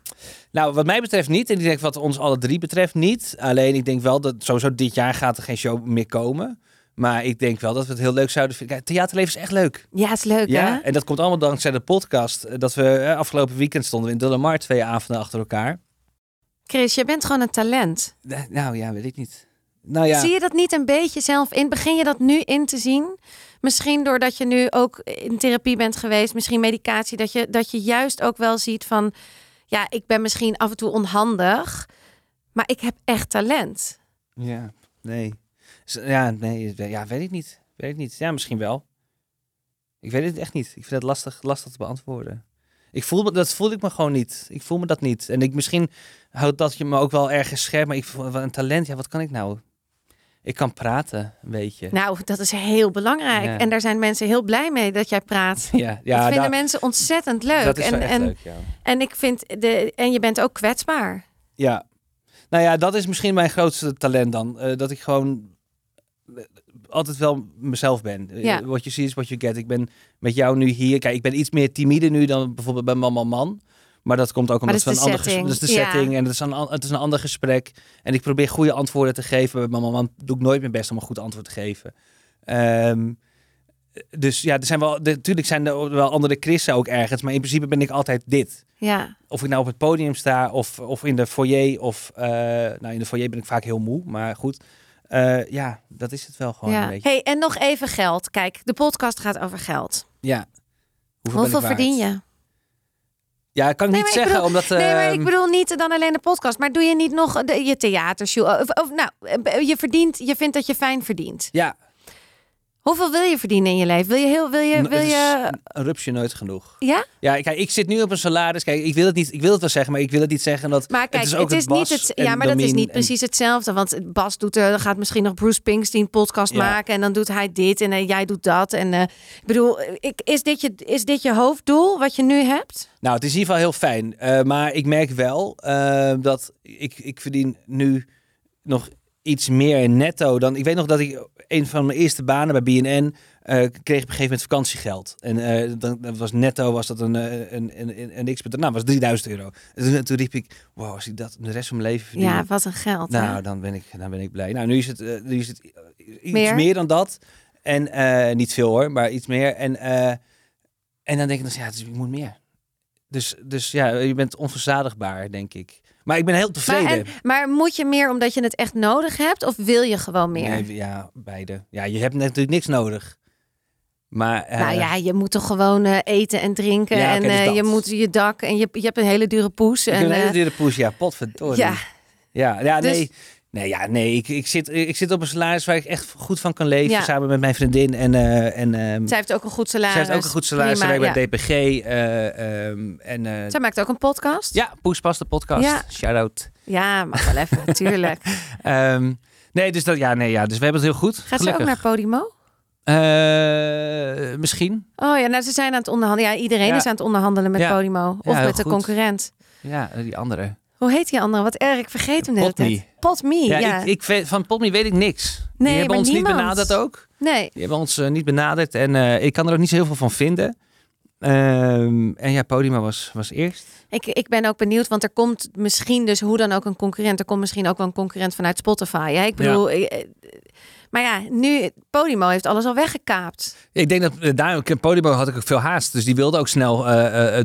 Nou, wat mij betreft niet. En ik denk wat ons alle drie betreft niet. Alleen ik denk wel dat sowieso dit jaar gaat er geen show meer komen. Maar ik denk wel dat we het heel leuk zouden vinden. Kijk, theaterleven is echt leuk. Ja, is leuk Ja, hè? en dat komt allemaal dankzij de podcast. eh, Dat we eh, afgelopen weekend stonden in Dullemar twee avonden achter elkaar. Chris, je bent gewoon een talent. Eh, Nou ja, weet ik niet. Nou ja, Zie je dat niet een beetje zelf in? Begin je dat nu in te zien? Misschien doordat je nu ook in therapie bent geweest, misschien medicatie, dat je, dat je juist ook wel ziet van, ja, ik ben misschien af en toe onhandig, maar ik heb echt talent. ja, nee. Ja, nee, ja, weet ik niet. Weet ik niet. Ja, misschien wel. Ik weet het echt niet. Ik vind het lastig, lastig te beantwoorden. Ik voel me, dat voel ik me gewoon niet. Ik voel me dat niet. En ik misschien houdt dat je me ook wel ergens scherp. Maar ik voel een talent. Ja, wat kan ik nou? Ik kan praten, een beetje. Nou, dat is heel belangrijk. Ja. En daar zijn mensen heel blij mee dat jij praat. Ja, ja dat vinden mensen ontzettend leuk. dat is en, echt en, leuk, ja. en ik vind de, en je bent ook kwetsbaar. Ja. Nou ja, dat is misschien mijn grootste talent dan. Eh, dat ik gewoon altijd wel mezelf ben. Eh, Ja. What you see is what you get. Ik ben met jou nu hier. Kijk, ik ben iets meer timide nu dan bijvoorbeeld bij Man Man. Maar dat komt ook omdat is een de ander ges- setting. dat is de Ja. setting en het is, een, het is een ander gesprek. En ik probeer goede antwoorden te geven. Bij Man Man doe ik nooit mijn best om een goed antwoord te geven. Ehm, dus ja, er zijn wel, natuurlijk zijn er wel andere Christen ook ergens. Maar in principe ben ik altijd dit Ja, of ik nou op het podium sta of, of in de foyer of uh, nou in de foyer ben ik vaak heel moe, maar goed. Uh, ja, dat is het wel gewoon ja. een beetje. Hey, en nog even geld. Kijk, de podcast gaat over geld. Ja. Hoeveel, verdien je? Ja, kan ik Nee, niet ik zeggen, bedoel- omdat... Nee, maar ik ehm, bedoel niet dan alleen de podcast, maar doe je niet nog de, je theatershow? Of, of nou, je verdient, je vindt dat je fijn verdient. Ja, Hoeveel wil je verdienen in je leven? Wil je heel, wil je, wil is je, een rupsje nooit genoeg. ja? Ja, kijk, ik zit nu op een salaris. Kijk, ik wil het niet, ik wil het wel zeggen, maar ik wil het niet zeggen dat. Maar kijk, het is, is, ook het niet Bas het. Ja, maar dat is niet en- precies hetzelfde. Want Bas doet er, gaat misschien nog Bruce Springsteen podcast Ja. maken en dan doet hij dit en eh, jij doet dat. En eh, ik bedoel, ik, is, dit je, is dit je hoofddoel wat je nu hebt? Nou, het is in ieder geval heel fijn. Eh, maar ik merk wel eh, dat ik, ik verdien nu nog iets meer netto dan... Ik weet nog dat ik een van mijn eerste banen bij BNN... eh, kreeg op een gegeven moment vakantiegeld. En eh, dan dat was netto was dat een, eh, een, een, een, x Nou, was 3000 euro. En toen, toen riep ik, wow, als ik dat de rest van mijn leven verdien... Ja, wat een geld. hè? nou, dan ben, ik, dan ben ik blij. Nou, nu is het, nu is het iets Meer? meer, dan dat. En niet veel hoor, maar iets meer. En, en dan denk ik, dan, ja, dus ik moet meer. Dus, dus ja, je bent onverzadigbaar, denk ik. Maar ik ben heel maar, tevreden. en, maar moet je meer omdat je het echt nodig hebt of wil je gewoon meer? Nee, ja, beide. Ja, je hebt natuurlijk niks nodig. Maar eh, nou ja, je moet toch gewoon eh, eten en drinken Ja, en dus eh, je moet je dak en je, je hebt een hele dure poes. en, een hele dure poes. Ja, potverdorie. ja, Ja, ja Dus- nee. Nee, ja, nee. Ik, ik, zit, ik zit op een salaris waar ik echt goed van kan leven. Ja. Samen met mijn vriendin. En, eh, en ehm, Zij heeft ook een goed salaris. zij heeft ook een goed salaris. Prima, bij ja. DPG. eh, ehm, en, eh, Zij maakt ook een podcast. ja, Poespas, de podcast. Ja. Shout-out. Ja, mag wel even, natuurlijk. Ehm, nee, dus dat, ja, nee, ja, dus we hebben het heel goed. Gaat ze ook naar Podimo? Misschien. Oh ja, nou ze zijn aan het onderhandelen. Ja, iedereen Ja. is aan het onderhandelen met Ja. Podimo. Of met de goed. concurrent. Ja, die andere. Hoe heet die andere? Wat erg, ik vergeet hem tijd. Potme, ja. Ja, Ik, van Potme weet ik niks. Nee, die hebben ons niemand. niet benaderd ook. Nee, Die hebben ons eh, niet benaderd. En eh, ik kan er ook niet zo heel veel van vinden. Ehm, en ja, Podimo was, was eerst. ik, ik ben ook benieuwd, want er komt misschien dus hoe dan ook een concurrent. Er komt misschien ook wel een concurrent vanuit Spotify. Ja, ik bedoel, eh, eh, maar ja, nu Podimo heeft alles al weggekaapt. Ik denk dat eh, daar Podimo had ik ook veel haast. Dus die wilde ook snel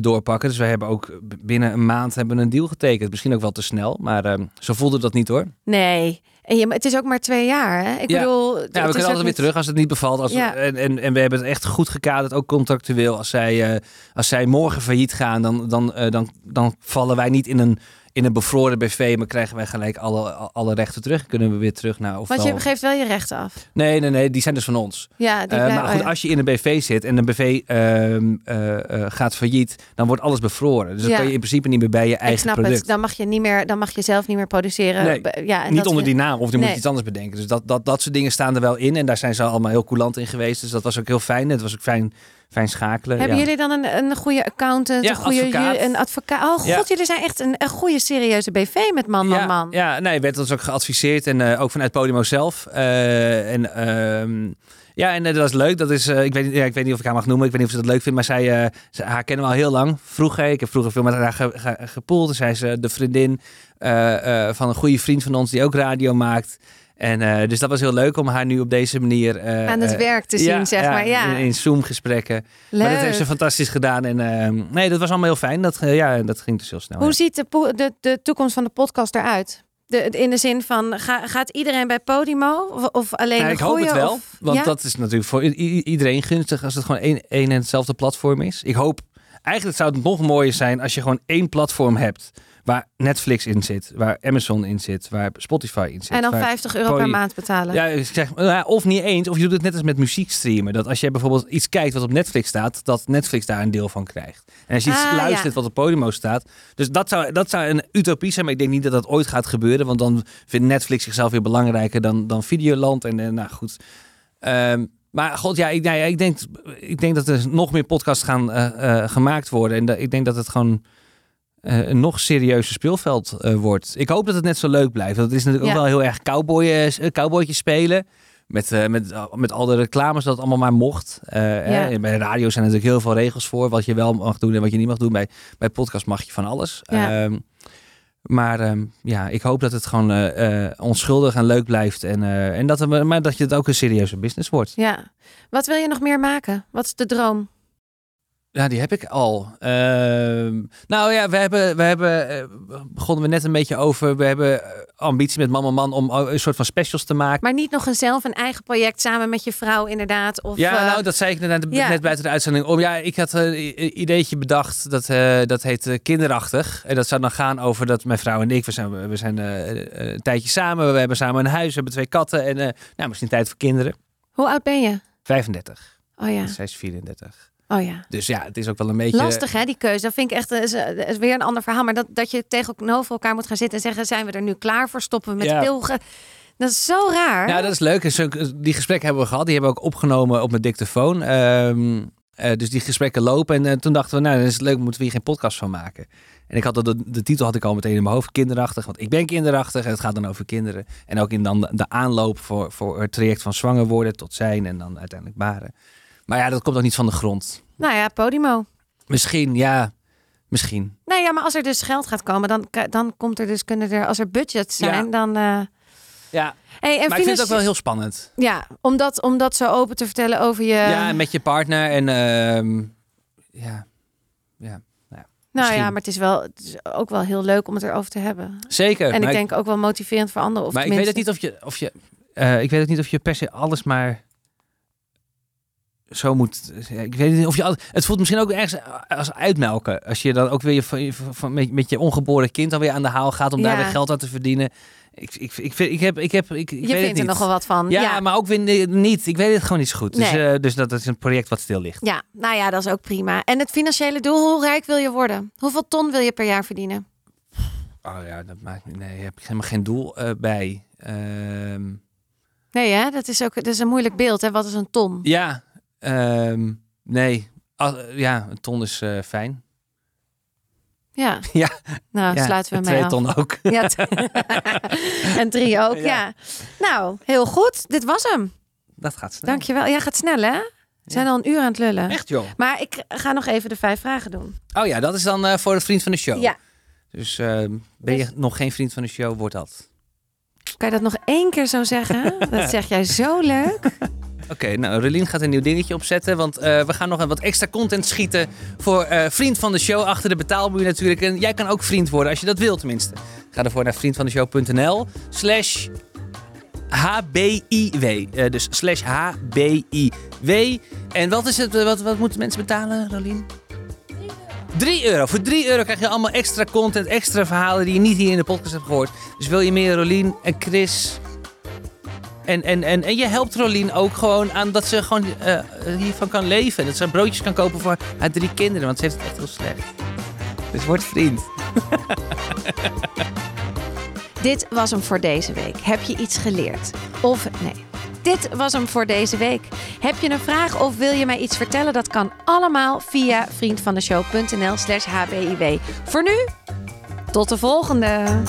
doorpakken. Dus wij hebben ook binnen een maand hebben een deal getekend. Misschien ook wel te snel. Maar ehm, zo voelde dat niet hoor. Nee, en je, het is ook maar twee jaar. Hè? Ik Ja. bedoel, Ja, we kunnen altijd weer terug als het niet bevalt. Als Ja. en, en, en we hebben het echt goed gekaderd, ook contractueel. Als zij, eh, als zij morgen failliet gaan, dan, dan, eh, dan, dan vallen wij niet in een, in een bevroren BV, maar krijgen wij gelijk alle, alle rechten terug. Kunnen we weer terug naar ofwel... Want je geeft wel je rechten af. Nee, nee, nee, die zijn dus van ons. Ja, die Eh, maar goed, als je in een BV zit en een BV ehm, eh, eh, gaat failliet, dan wordt alles bevroren. Dus dan kan je in principe niet meer bij je ik eigen snap product. het. Dan mag je niet meer, dan mag je zelf niet meer produceren. Nee, ja, en niet dat onder die naam, of die moet je iets anders bedenken. Dus dat, dat, dat soort dingen staan er wel in. En daar zijn ze allemaal heel coulant in geweest. Dus dat was ook heel fijn. Het was ook fijn, fijn schakelen. Hebben ja. jullie dan een, een goede accountant, Ja, een goede advocaat. een advocaat? Oh god, Ja. jullie zijn echt een, een goede serieuze BV met man, man, ja, man. Ja, nee, werd ons ook geadviseerd. En eh, ook vanuit Podimo zelf. Eh, en ehm, ja, en eh, dat is leuk. Dat is, ik, weet, niet- ja, ik weet niet of ik haar mag noemen. Ik weet niet of ze dat leuk vindt. Maar zij, ze, haar kennen we al heel lang. Vroeger, ik heb vroeger veel met haar ge, ge- gepoeld. En zij is de vriendin van een goede vriend van ons die ook radio maakt. En eh, dus dat was heel leuk om haar nu op deze manier eh, Aan het eh, werk te zien, zeg maar. Ja, In, in Zoom-gesprekken. Maar dat heeft ze fantastisch gedaan. En ehm, nee, dat was allemaal heel fijn. Dat, ja, dat ging dus heel snel. Hoe ja. ziet de, de, de toekomst van de podcast eruit? De, in de zin van, ga, gaat iedereen bij Podimo? Of, of alleen Ja, de ik hoop het wel. of- want ja? dat is natuurlijk voor iedereen gunstig als het gewoon één, één en hetzelfde platform is. Ik hoop, eigenlijk zou het nog mooier zijn als je gewoon één platform hebt. Waar Netflix in zit, waar Amazon in zit, waar Spotify in zit. En dan waar- 50 euro per maand betalen. Ja, ik zeg, nou of niet eens, of je doet het net als met muziek streamen. Dat als je bijvoorbeeld iets kijkt wat op Netflix staat, dat Netflix daar een deel van krijgt. En als je iets Ah, luistert ja. wat op Podimo staat. Dus dat zou, dat zou een utopie zijn, maar ik denk niet dat dat ooit gaat gebeuren. Want dan vindt Netflix zichzelf weer belangrijker dan, dan Videoland. En, nou goed. Ehm, maar god, ja, ik, nou ja, ik, denk, ik denk dat er nog meer podcasts gaan eh, eh, gemaakt worden. En dat, ik denk dat het gewoon eh, een nog serieuzer speelveld eh, wordt. Ik hoop dat het net zo leuk blijft. Want het is natuurlijk Ja. ook wel heel erg cowboy, eh, cowboytje spelen. Met, met, met al de reclames dat het allemaal maar mocht. Hè. Bij de radio zijn er natuurlijk heel veel regels voor. Wat je wel mag doen en wat je niet mag doen. Bij, bij podcast mag je van alles. Ja. Ehm, maar ehm, ja, ik hoop dat het gewoon onschuldig en leuk blijft. En, en dat, maar dat je het ook een serieuze business wordt. Ja. Wat wil je nog meer maken? Wat is de droom? Ja, die heb ik al. Ehm, nou ja, we hebben, we hebben eh, begonnen we net een beetje over. We hebben eh, ambitie met Mama Man om een soort van specials te maken. Maar niet nog een zelf een eigen project samen met je vrouw inderdaad? Of, ja, eh, nou, dat zei ik net, ja. net buiten de uitzending om. Ja, ik had een ideetje bedacht. Dat, dat heet kinderachtig. En dat zou dan gaan over dat mijn vrouw en ik, we zijn, we zijn een tijdje samen. We hebben samen een huis, we hebben twee katten. En nou, misschien tijd voor kinderen. Hoe oud ben je? 35. Oh ja, Zij is 34. Oh ja. Dus ja, het is ook wel een beetje... Lastig hè, die keuze. Dat vind ik echt eh, is, eh, is weer een ander verhaal. Maar dat, dat je tegenover elkaar moet gaan zitten en zeggen... zijn we er nu klaar voor? Stoppen we met Ja. pilgen? Dat is zo raar. Ja, dat is leuk. En zo- Die gesprekken hebben we gehad. Die hebben we ook opgenomen op mijn dictafoon. Ehm, eh, dus die gesprekken lopen. En eh, toen dachten we, nou, dat is leuk. Moeten we hier geen podcast van maken? En ik had de, de titel had ik al meteen in mijn hoofd. Kinderachtig. Want ik ben kinderachtig. En het gaat dan over kinderen. En ook in dan de, de aanloop voor, voor het traject van zwanger worden tot zijn. En dan uiteindelijk baren. Maar ja, dat komt ook niet van de grond. Nou ja, Podimo. Misschien, ja. Misschien. Nee, ja, maar als er dus geld gaat komen, dan, dan komt er dus kunnen er, als er budgets zijn, Ja. dan. eh Ja, hey, en maar ik vind het ook wel heel spannend. Ja, om dat, om dat zo open te vertellen over je. ja, en met je partner. En ehm, ja. Ja. nou misschien. ja, maar het is, wel, het is ook wel heel leuk om het erover te hebben. Zeker. En ik denk ook wel motiverend voor anderen. Of maar ik weet het niet of je, of je eh, ik weet het niet of je per se alles maar zo moet. Ik weet niet of je het voelt misschien ook ergens als uitmelken als je dan ook weer je, van, van, met, met je ongeboren kind dan weer aan de haal gaat om daar weer geld aan te verdienen. Ik, ik, ik, vind- ik heb, ik heb, ik, ik Je weet het vindt er nogal wat van. Ja, maar ook weer niet. Ik weet het gewoon niet zo goed. Dus, eh, dus dat, dat is een project wat stil ligt. Ja, nou ja, dat is ook prima. En het financiële doel, hoe rijk wil je worden? Hoeveel ton wil je per jaar verdienen? Oh ja, dat maakt. Nee, heb ik helemaal geen doel eh, bij. Ehm, Nee, hè? Dat is ook dat is een moeilijk beeld. Hè? Wat is een ton? ja, ehm, nee. Al- ja, een ton is eh, fijn. Ja. Ja. Nou, ja, sluiten we mee twee af. ton ook. Ja, en drie ook, ja. Ja. Nou, heel goed. Dit was hem. Dat gaat snel. Dankjewel. Ja, gaat snel, hè? We zijn al een uur aan het lullen. Echt joh. Maar ik ga nog even de vijf vragen doen. Oh ja, dat is dan eh, voor de vriend van de show. Ja. Dus ehm, ben je nog geen vriend van de show, wordt dat. Kan je dat nog één keer zo zeggen? Dat zeg jij zo leuk. Oké, nou, Relien gaat een nieuw dingetje opzetten. Want eh, we gaan nog een wat extra content schieten voor eh, vriend van de show. Achter de betaalmuur natuurlijk. En jij kan ook vriend worden als je dat wilt tenminste. Ga ervoor naar vriendvandeshow.nl slash HBIW. Eh, dus slash HBIW. En wat is het? Wat, wat moeten mensen betalen, Rolien? 3 euro. Voor 3 euro krijg je allemaal extra content, extra verhalen die je niet hier in de podcast hebt gehoord. Dus wil je meer Rolien en Chris en, en, en, en je helpt Rolien ook gewoon aan dat ze gewoon eh, hiervan kan leven. Dat ze broodjes kan kopen voor haar drie kinderen, want ze heeft het echt heel slecht. Dus word vriend. Dit was hem voor deze week. Heb je iets geleerd? Of nee. Dit was hem voor deze week. Heb je een vraag of wil je mij iets vertellen? Dat kan allemaal via vriendvandeshow.nl slash hbiw. Voor nu, tot de volgende.